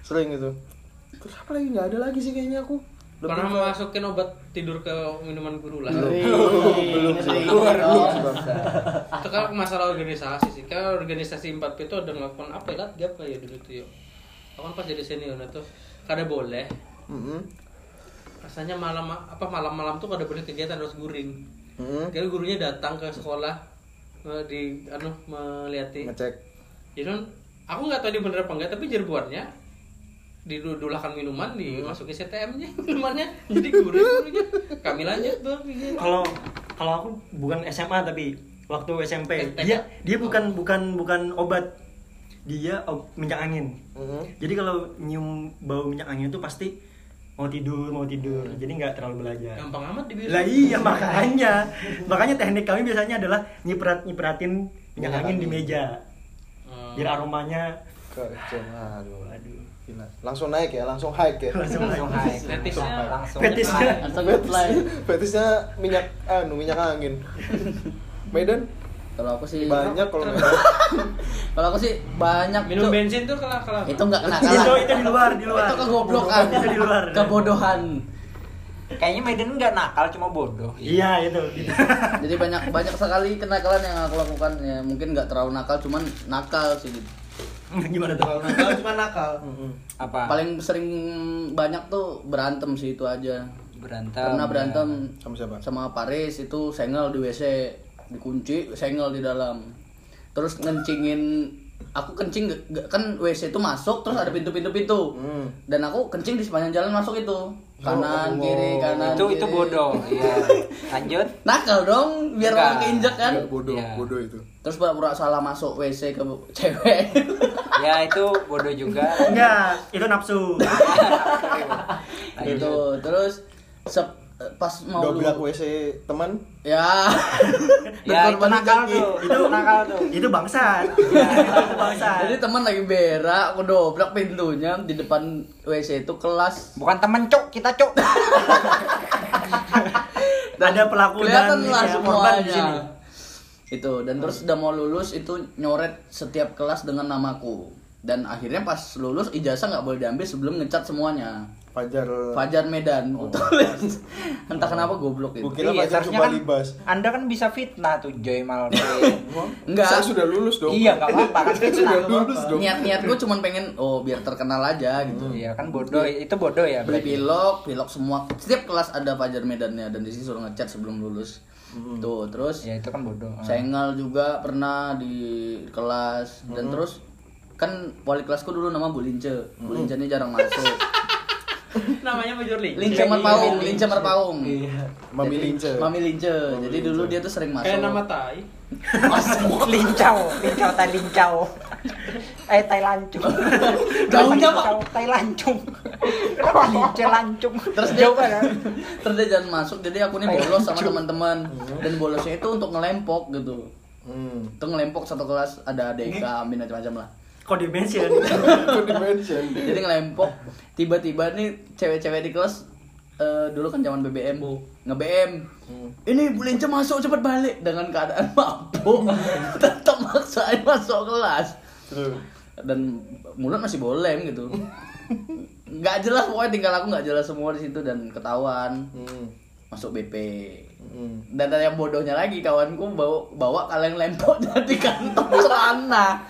Sering itu. Terus apa lagi nggak ada lagi sih kayaknya aku. Lebih Pernah ke- masukin obat tidur ke minuman guru lah. belum belum sih. Belum sih, Bang. itu kan masalah organisasi sih kan organisasi 4P itu ada ngelakukan apa ya gap kayak ya dulu tuh yuk aku kan pas jadi senior itu kada boleh Mm-mm. rasanya malam apa malam-malam tuh kada boleh kegiatan harus guring Mm-mm. kira gurunya datang ke sekolah di anu melihati Ngecek. jadi kan aku nggak tahu dia bener apa enggak tapi jerbuannya didulahkan minuman dimasukin CTM-nya minumannya jadi guring gurunya kami lanjut bang gitu. kalau kalau aku bukan SMA tapi waktu SMP dia dia bukan bukan bukan obat. Dia ob- minyak angin. Mm-mm. jadi kalau nyium bau minyak angin itu pasti mau tidur mau tidur. Jadi nggak terlalu belajar. Gampang amat dibilang lah iya makanya. Makanya teknik kami biasanya adalah nyiprat nyipratin minyak Minyak angin di meja. Hmm. biar aromanya Kecil. Aduh. Langsung naik ya, langsung high ya. langsung Langsung naik. high. Fetisnya. Langsung Fetisnya. Langsung apply. Fetisnya minyak anu minyak angin. Medan Kalau aku sih banyak kalau nggak Kalau aku sih banyak Minum Cuk. bensin tuh kalah kalah. Itu enggak kena itu itu di luar di luar Itu kegoblokan. itu di luar Kebodohan. Kayaknya Maiden nggak nakal cuma bodoh. iya itu gitu. Jadi banyak banyak sekali kenakalan yang aku lakukan ya mungkin nggak terlalu nakal cuman nakal sih gitu. gimana tuh kalau nakal cuma nakal Apa? Paling sering banyak tuh berantem sih itu aja. berantem. Karena berantem sama siapa sama Paris itu sengel di WC dikunci sengel di dalam terus ngencingin aku kencing kan WC itu masuk terus ada pintu-pintu pintu Hmm. dan aku kencing di sepanjang jalan masuk itu kanan Oh, kiri kanan itu itu kiri. bodoh. Iya. Lanjut. nakal dong biar Enggak. orang keinjek kan Nggak, bodoh Iya. bodoh itu terus pura-pura salah masuk WC ke cewek Ya itu bodoh juga. enggak itu nafsu itu terus sep- pas mau dobrak lu- WC teman ya Ya itu nakal kaki. tuh. Itu nakal tuh. itu bangsat itu bangsat Jadi teman lagi berak, aku dobrak pintunya di depan WC itu kelas. Bukan temen cuk, kita cuk. ada pelaku Kelihatan dan lah ya, korban di sini. Itu dan terus udah mau lulus itu nyoret setiap kelas dengan namaku. Dan akhirnya pas lulus ijazah nggak boleh diambil sebelum ngecat semuanya. Fajar Fajar Medan, tulis. Entah kenapa goblok itu. Kira Iya, Fajar coba kan libas Anda kan bisa fitnah tuh Joy Malve. Enggak. saya sudah lulus dong iya, enggak apa-apa kan saya sudah lulus dong Niat-niat gue cuman pengen oh biar terkenal aja gitu. Iya kan bodoh, itu bodoh ya. beli pilok, pilok semua. Setiap kelas ada Fajar Medannya dan di sini suruh ngecat sebelum lulus. Tuh, terus Ya itu kan bodoh. Sengal juga pernah di kelas dan terus kan wali kelasku dulu nama Bu Lince. Bu Lince ini jarang masuk. Namanya Major League. Lince Merpaung, Lince Merpaung. Mami Lince Mami Lince. Jadi dulu dia tuh sering masuk. Kayak nama Tai. Masuk. lincau, lincau tai lincau. Eh tai lancung. Gaungnya, Pak. Tai lancung. Kenapa lince lancung? Terus dia kan. Terus dia jangan masuk. Jadi aku nih bolos sama teman-teman. Dan bolosnya itu untuk ngelempok gitu. hmm. Itu ngelempok satu kelas ada ADK, Amin macam-macam lah. Kok di mention Kok di mention jadi ngelempok. Tiba-tiba nih cewek-cewek di kelas eh, dulu kan zaman BBM nge BM ini Bu Lince masuk cepet balik. Dengan keadaan mabuk. Tetap maksain masuk kelas. Terus. dan mulut masih bolem gitu. Nggak jelas pokoknya tinggal aku nggak jelas semua di situ dan ketahuan. Hmm. masuk BP Hmm. dan ada yang bodohnya lagi kawanku bawa bawa kaleng lempok di kantong celana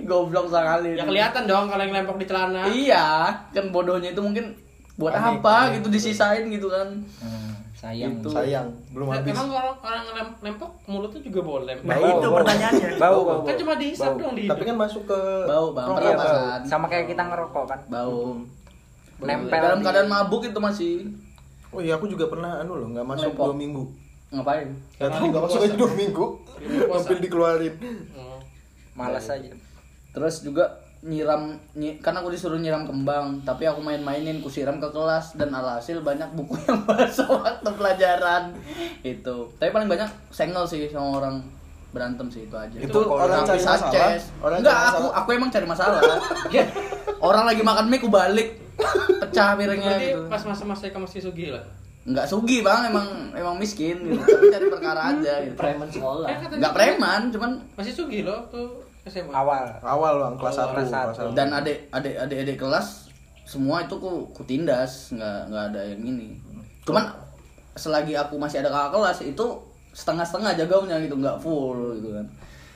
goblok sekali Ya kelihatan dong kalau yang lempok di celana. Iya, kan bodohnya itu mungkin buat Panik, apa panik. gitu disisain gitu kan. Hmm, sayang. Gitu. sayang belum Nah, habis Emang orang orang ngelem- lempok mulutnya juga boleh. nah Bau, itu bau. pertanyaannya Bau, bau, Kan bau. cuma dihisap Bau. dong di tapi kan masuk ke Bau, Bang. rokok. Iya, bau. Pernapasan. Sama kayak kita ngerokok kan. Bau. Nempel Dalam di- keadaan mabuk itu masih oh iya aku juga pernah anu loh nggak masuk Lempok. dua minggu ngapain? Gak tahu nggak masuk aja dua minggu puasa. mobil dikeluarin Oh. Malas aja. Terus juga nyiram nyi, kan aku disuruh nyiram kembang tapi aku main-mainin ku siram ke kelas dan alhasil banyak buku yang basah waktu pelajaran itu tapi paling banyak sengel sih sama orang berantem sih itu aja Itu orang cari masalah? Sanchez. Orang enggak cari aku masalah? aku emang cari masalah orang lagi makan mie ku balik pecah piringnya Berarti gitu pas masa-masa kamu masih sugih lah. Enggak sugi bang, emang emang miskin gitu. Tapi cari perkara aja gitu. Preman sekolah. Eh, Enggak preman, cuman Masih sugih loh tuh SMA. Awal. awal bang kelas Awal, satu kelas satu. kelas satu. dan adik adik adik adik kelas semua itu ku, ku tindas, nggak nggak ada yang ini. Cuman selagi aku masih ada kakak kelas itu setengah-setengah jagaunya gitu, nggak full gitu kan.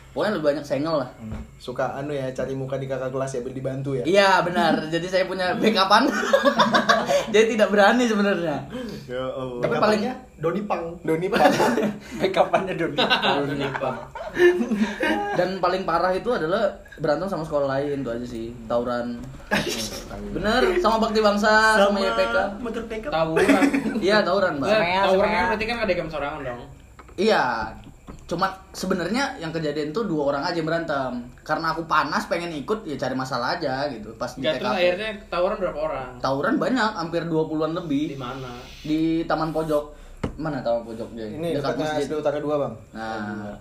Pokoknya lebih banyak sengel lah. Hmm. suka anu ya cari muka di kakak kelas ya biar dibantu ya Iya benar. Jadi saya punya backupan. Jadi tidak berani sebenarnya. ya Tapi paling Doni Pang Doni Pak Backupannya Doni. dan paling parah itu adalah berantem sama sekolah lain tuh aja sih tawuran bener sama bakti bangsa sama, YPK motor pickup Tawuran. iya tawuran mbak Eh, Semea, Tawuran kan berarti kan ada jam sorangan dong. iya cuma sebenarnya yang kejadian tuh dua orang aja berantem karena aku panas pengen ikut ya cari masalah aja gitu pas di Jatuh TKP akhirnya tawuran berapa orang? tawuran banyak hampir 20-an Di lebih mana? di taman pojok mana taman pojok dia ini dekat masjid SD Utara 2 bang nah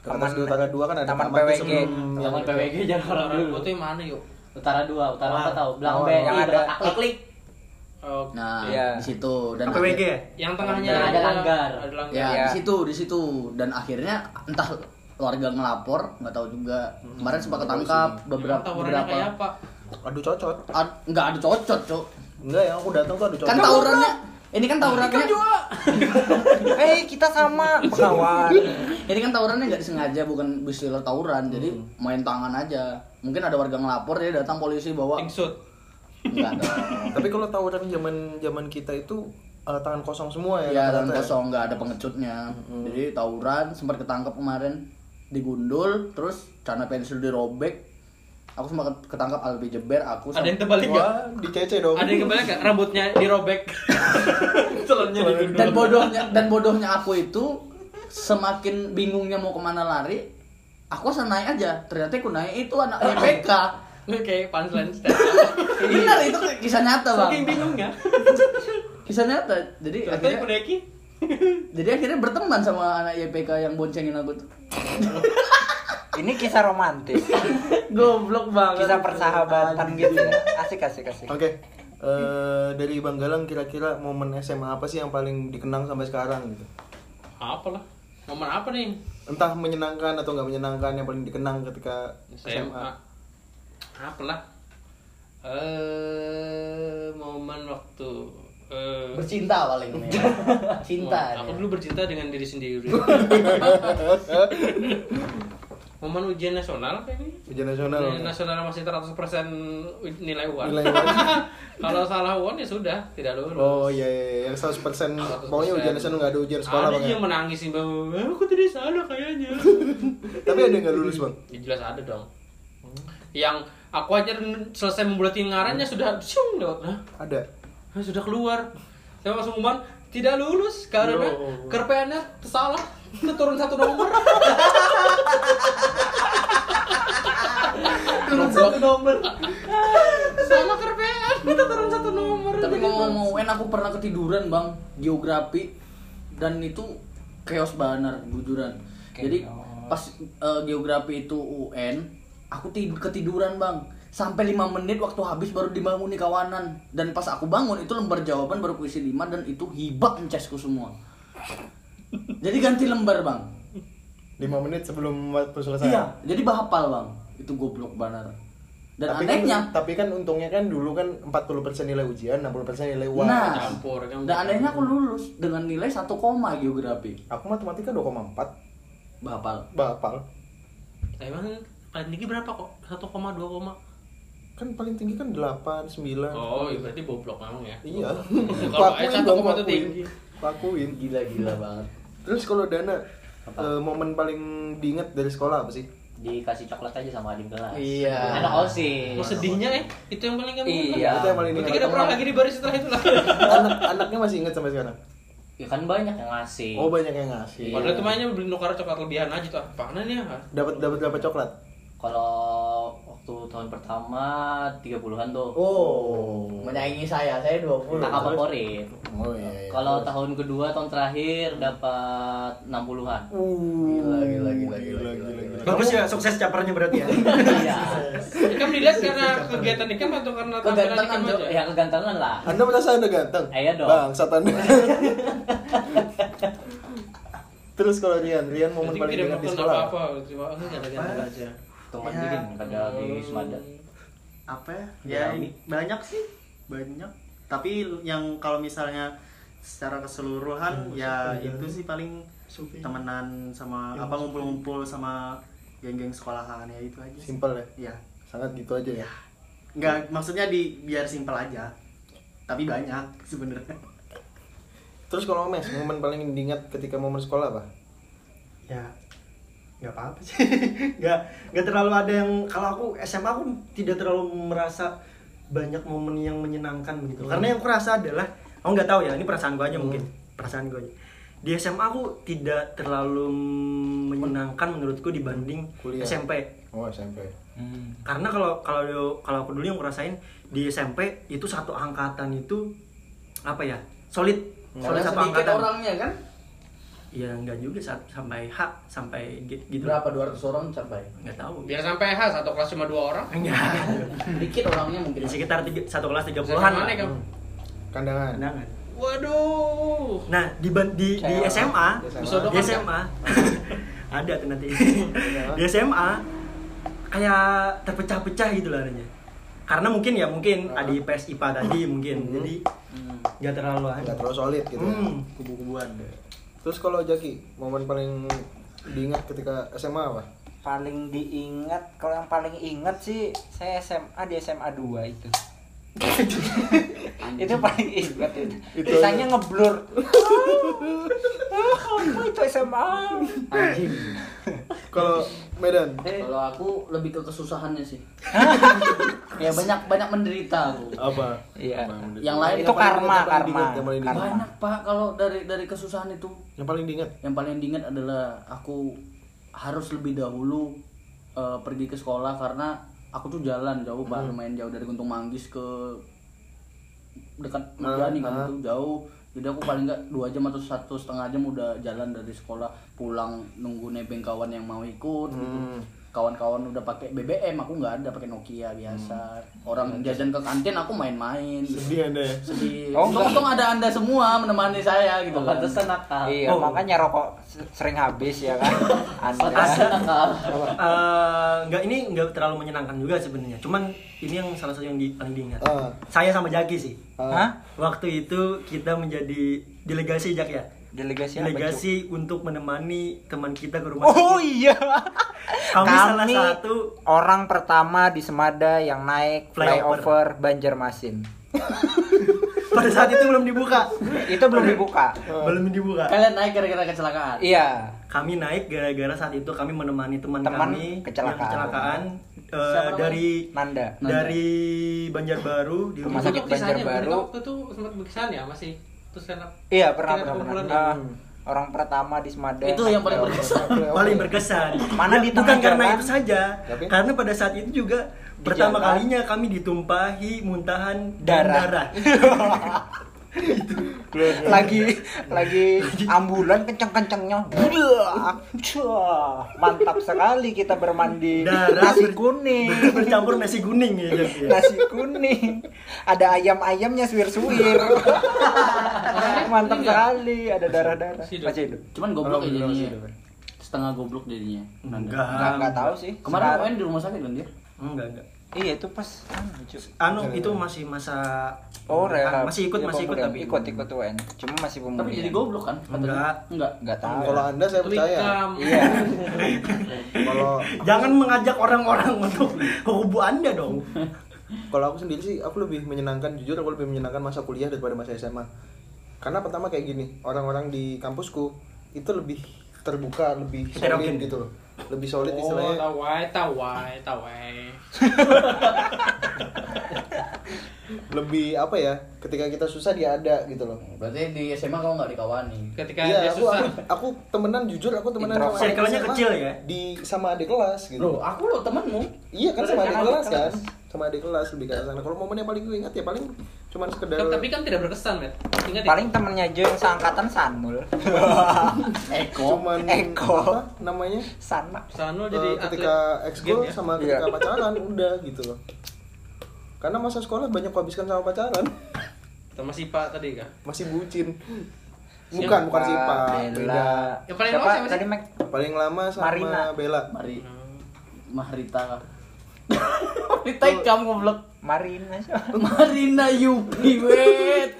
Taman- SD Utara 2 kan ada Taman PWG. Taman PWG jangan orang dulu. itu yang mana yuk? Utara dua, utara apa tahu? BNI Yang ada- belakang klik. Oh, nah Iya. di situ dan PWG akhir- ya yang tengahnya ada langgar. Ada langgar. ya Iya. di situ di situ dan akhirnya entah warga ngelapor nggak tahu juga kemarin sempat ketangkap sih. beberapa beberapa kayak apa? Aduh cocot. Ad- nggak ada cocot cok Enggak, yang aku datang tuh aduh cocot. kan tawurannya ini kan tawurannya Hei, kita sama kawan. ini kan tawurannya nggak disengaja bukan istilah tawuran jadi main tangan aja mungkin ada warga ngelapor dia datang polisi bawa Ingsut. Ada Tapi kalau tawuran zaman zaman kita itu eh, tangan kosong semua ya. ya dan ya? kosong nggak ada pengecutnya jadi tawuran sempat ketangkep kemarin digundul terus celana pensil dirobek aku sempat ketangkap albi jeber aku Ada sama- yang terbalik nggak? Dicece dong. Ada yang kebalik nggak? Rambutnya dirobek. Celana digundul. dan bodohnya dan bodohnya aku itu semakin bingungnya mau ke mana lari aku asal naik aja ternyata aku naik itu anak YPK Kayak punchline stand. benar itu kisah nyata bang Saking bingungnya. kisah nyata jadi Ternyata akhirnya aku naiki. jadi akhirnya berteman sama anak YPK yang boncengin aku tuh Ini kisah romantis. goblok banget Kisah persahabatan gitu ya. Asik asik asik. Oke. eh, dari Bang Galang kira-kira momen SMA apa sih yang paling dikenang sampai sekarang gitu? Apa lah? Momen apa nih? Entah menyenangkan atau nggak menyenangkan yang paling dikenang ketika SMA. SMA. Apa lah? Eh, momen waktu eh bercinta paling ya. cinta Aku dulu bercinta dengan diri sendiri. Momen ujian nasional apa ini? Ujian nasional. Ujian nasional masih 100% nilai UAN. Nilai UAN. Kalau salah UAN ya sudah, tidak lulus. Oh iya, iya, iya. yang 100% pokoknya ujian nasional nggak ada ujian sekolah ada ya? yang menangis sih bang, aku tidak salah kayaknya. Tapi ada yang nggak lulus bang. ya jelas ada dong. Yang aku aja selesai membulatin ngarannya sudah siung lewat nah, Ada. nah, sudah keluar. Saya langsung umpan tidak lulus karena Yo. kerpeannya salah, turun satu nomor. turun satu nomor Sama kerpean, kita turun satu nomor. tapi Jadi ngomong-ngomong UN aku pernah ketiduran bang geografi dan itu chaos banget bujuran jadi pas eh, geografi itu UN aku tid- ketiduran bang sampai lima menit waktu habis baru dibangun di kawanan dan pas aku bangun itu lembar jawaban baru kuisi 5 dan itu hibak mencesku semua jadi ganti lembar bang 5 menit sebelum waktu selesai. iya jadi bahapal bang itu goblok banget dan tapi anehnya kan, tapi kan untungnya kan dulu kan 40% nilai ujian, 60% nilai UAS. Nah, Campur, kan. dan anehnya aku lulus dengan nilai 1 koma geografi. Aku matematika 2,4 Bahapal. Bapal. Emang paling tinggi berapa kok? 1,2 koma. Kan paling tinggi kan 8, 9. Oh, iya berarti boblok memang ya. Iya. Kalau Pakuin satu dong, koma itu pakuin. tinggi. Pakuin. Gila-gila banget. Terus kalau Dana eh, momen paling diinget dari sekolah apa sih? Dikasih coklat aja sama adik kelas. Iya. Anak OSIS. Mau sedihnya eh, itu yang paling kamu Iya. Itu yang paling diingat. kita pernah lagi di baris setelah itu lah. Anak anaknya masih inget sampai sekarang. Ya kan banyak yang ngasih. Oh, banyak yang ngasih. Padahal itu mainnya beli nukar coklat lebihan aja tuh. Apaan nih ya? Dapat dapat berapa coklat? Kalau waktu tahun pertama 30-an tuh. Oh, menyaingi saya. Saya 20. Kakak favorit. Oh iya. iya. Kalau tahun kedua tahun terakhir dapat 60-an. Uh, Gila, gila, gila, gila, gila, gila. Bagus ya, sukses capernya berarti ya. Iya. Kan dilihat karena kegiatan nikam atau karena tampilan Jo. aja? Ya kegantengan lah. Anda merasa Anda ganteng? Iya dong. Bang, Anda. Terus kalau Rian, Rian momen paling diingat di sekolah. apa-apa. Cuma oh, nggak aja. Tungan Ya. pada di Wismada. apa ya? Ya banyak sih, banyak. Tapi yang kalau misalnya secara keseluruhan ya itu sih paling temenan sama apa ngumpul-ngumpul sama geng-geng sekolahan ya itu aja. sih. Simpel ya. Iya. Sangat gitu aja ya. Nggak maksudnya di biar simpel aja. Tapi banyak sebenarnya. Terus kalau Mes, momen paling diingat ketika momen sekolah apa? ya nggak apa-apa sih. Nggak nggak terlalu ada yang kalau aku SMA aku tidak terlalu merasa banyak momen yang menyenangkan begitu. Karena yang aku rasa adalah aku nggak tahu ya ini perasaan gue aja mungkin. Perasaan gue aja. Di SMA aku tidak terlalu menyenangkan menurutku dibanding Kuliah. SMP Oh, SMP. karena kalau kalau kalau aku dulu yang ngerasain di SMP itu satu angkatan itu apa ya solid. Solid Karena satu angkatan. orangnya kan? Ya enggak juga sa- sampai H sampai gi- gitu Berapa 200 orang sampai? nggak tahu Biar sampai H satu kelas cuma dua orang. enggak Dikit orangnya mungkin. di sekitar tiga, satu kelas tiga puluhan mana kamu? Kandangan. Undangan. Waduh. nah di di, di SMA di SMA ada tuh nanti di SMA kayak terpecah-pecah gitu lah adanya karena mungkin ya mungkin ada IPS IPA tadi mungkin jadi nggak terlalu nggak terlalu solid gitu ya. Hmm. kubu-kubuan terus kalau Jaki momen paling diingat ketika SMA apa? Paling diingat kalau yang paling ingat sih saya SMA di SMA 2 itu. Itu paling ingat itu. Itu Sisanya ngeblur. Ah, apa itu SMA Anjing. kalau Medan Kalau aku lebih ke kesusahannya sih. ya banyak banyak menderita aku. apa iya Yang lain itu yang karma yang karma diingat, yang paling diingat. karma Banyak pak kalau dari dari kesusahan itu. yang paling diingat Yang paling diingat adalah aku harus lebih dahulu eh, pergi ke sekolah karena aku tuh jalan jauh pak lumayan jauh dari Guntung Manggis ke dekat Mejani kan ah. itu jauh jadi aku paling nggak dua jam atau satu setengah jam udah jalan dari sekolah pulang nunggu nebeng kawan yang mau ikut gitu. Hmm. kawan-kawan udah pakai BBM aku nggak ada pakai Nokia biasa orang jajan ke kantin aku main-main gitu. sedih anda ya sedih Oh, untung, ada anda semua menemani saya gitu kan Pantesan nakal. iya Oh. makanya rokok sering habis ya kan anda Pantesan nakal. Eh, nggak ini nggak terlalu menyenangkan juga sebenarnya cuman ini yang salah satu yang di, paling diingat Ah. saya sama Jaki sih Hah? waktu itu kita menjadi delegasi Jak ya delegasi apa, Cuk? delegasi untuk menemani teman kita ke rumah Oh sakit. iya. Kami salah satu- orang pertama di Semada yang naik Flyover. flyover Banjarmasin. pada saat itu belum dibuka Itu belum dibuka. belum dibuka kalian naik gara-gara kecelakaan Iya. kami naik gara-gara saat itu kami menemani teman, Teman kami kecelakaan. yang kecelakaan Siapa namanya? dari Nanda. dari Banjarbaru di Rumah sakit Banjarbaru. itu sempat berkesan ya masih terus Iya pernah pernah pernah. berkumpulan Ah, orang pertama di Semada. itu yang paling berkesan paling berkesan. Mana di Bukan karena itu saja, Tapi? karena pada saat itu juga Di pertama jalan. kalinya kami ditumpahi muntahan dan Darah. lagi lagi ambulan kenceng-kencengnya. Mantap sekali kita bermandi. Darah Nasi kuning. bercampur nasi kuning ya. Ya. Nasi kuning. Ada ayam-ayamnya suwir-suwir. Mantap sekali. Ada darah-darah. Masih hidup. Cuman goblok ya Alhamdulillah, jadinya setengah goblok jadinya. Enggak. Enggak enggak tahu sih. kemarin main di rumah sakit kan dia Enggak, enggak. Iya itu pas anu. Anu itu masih masa Oh, rehab. masih ikut Iya, masih ikut tapi ikut ikut UN. Cuma masih pemulihan. tapi jadi goblok kan? Enggak. enggak Enggak tahu. kalau anda saya percaya Iya. kalau Jangan mengajak orang-orang untuk kubu Anda dong. kalau aku sendiri sih aku lebih menyenangkan jujur aku lebih menyenangkan masa kuliah daripada masa SMA karena pertama kayak gini orang-orang di kampusku itu lebih terbuka lebih solid gitu loh lebih solid Oh, istilahnya tawai, tawai, tawai. lebih apa ya ketika kita susah dia ada gitu loh berarti di SMA kamu nggak dikawani Ketika Iya, dia aku, susah. aku aku temenan jujur aku temenan sama adik SMA kecil ya? Di sama adik kelas gitu. Loh, aku lo temenmu. Iya kan sama adik adik kelas kan. kelas. Sama adik kelas lebih ke sana. Kalau momen yang paling gue ingat ya paling cuman sekedar Tapi kan tidak berkesan, Met. Ingat ya? Paling temennya Jo yang seangkatan Sanmul. Eko. cuman Eko. apa namanya? Sana. Sanul Eh, jadi ketika atlet ekskul ya? sama ketika Iya. pacaran udah gitu loh. Karena masa sekolah banyak kuhabiskan sama pacaran, Sama Sipa tadi kah? masih bucin. Bukan, bukan sih Pak. Beda. Yang paling Siapa lama siapa sih? tadi Mac? Paling lama sama Marina. Bella. Mari. Mahrita. Mahrita kamu goblok. Marina siapa? Marina Yupi, wait.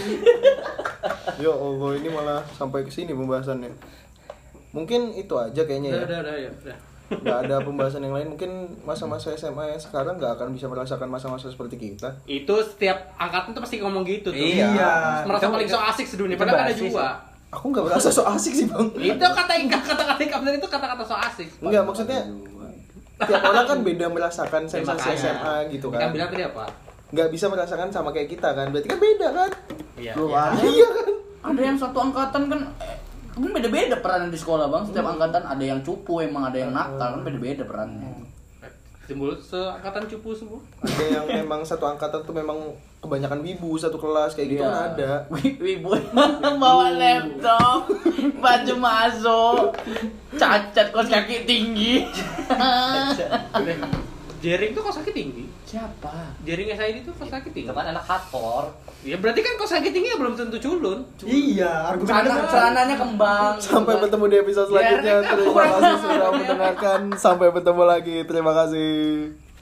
Yo Allah, ini malah sampai ke sini pembahasannya. Mungkin itu aja kayaknya Udah, ya. udah, udah, ya, udah. Nggak ada pembahasan yang lain mungkin masa-masa SMA yang sekarang nggak akan bisa merasakan masa-masa seperti kita Itu setiap angkatan tuh pasti ngomong gitu tuh. Iya. Merasa Itu- paling so asik sedunia. Padahal kan ada juga. aku nggak merasa so asik sih bang Itu kata kata-kata kapten itu kata-kata so asik. nggak maksudnya tiap orang kan beda merasakan Ya, sensasi. SMA gitu Kan kan bilang tadi apa? nggak bisa merasakan sama kayak kita kan berarti kan beda kan Iya. Iya. ada, iya kan ada yang satu angkatan kan eh, kan beda-beda perannya di sekolah bang. Setiap angkatan ada yang cupu emang ada yang nakal. Kan beda-beda perannya. Timbul seangkatan cupu semua. ada yang memang satu angkatan tuh memang kebanyakan wibu satu kelas kayak gitu Iya. kan ada. Wi- Wibu. Bawa laptop, baju masuk, cacat kos kaki tinggi. Jering tuh kos kaki tinggi. Siapa? Jering SID tuh kos kaki tinggi. Itu kan anak hardcore. Ya berarti kan kos kaki tinggi ya belum tentu culun. Iya, argumen Celana, celananya kembang. Sampai bertemu di episode selanjutnya. Biar- Terima kasih sudah mendengarkan. Sampai bertemu lagi. Terima kasih.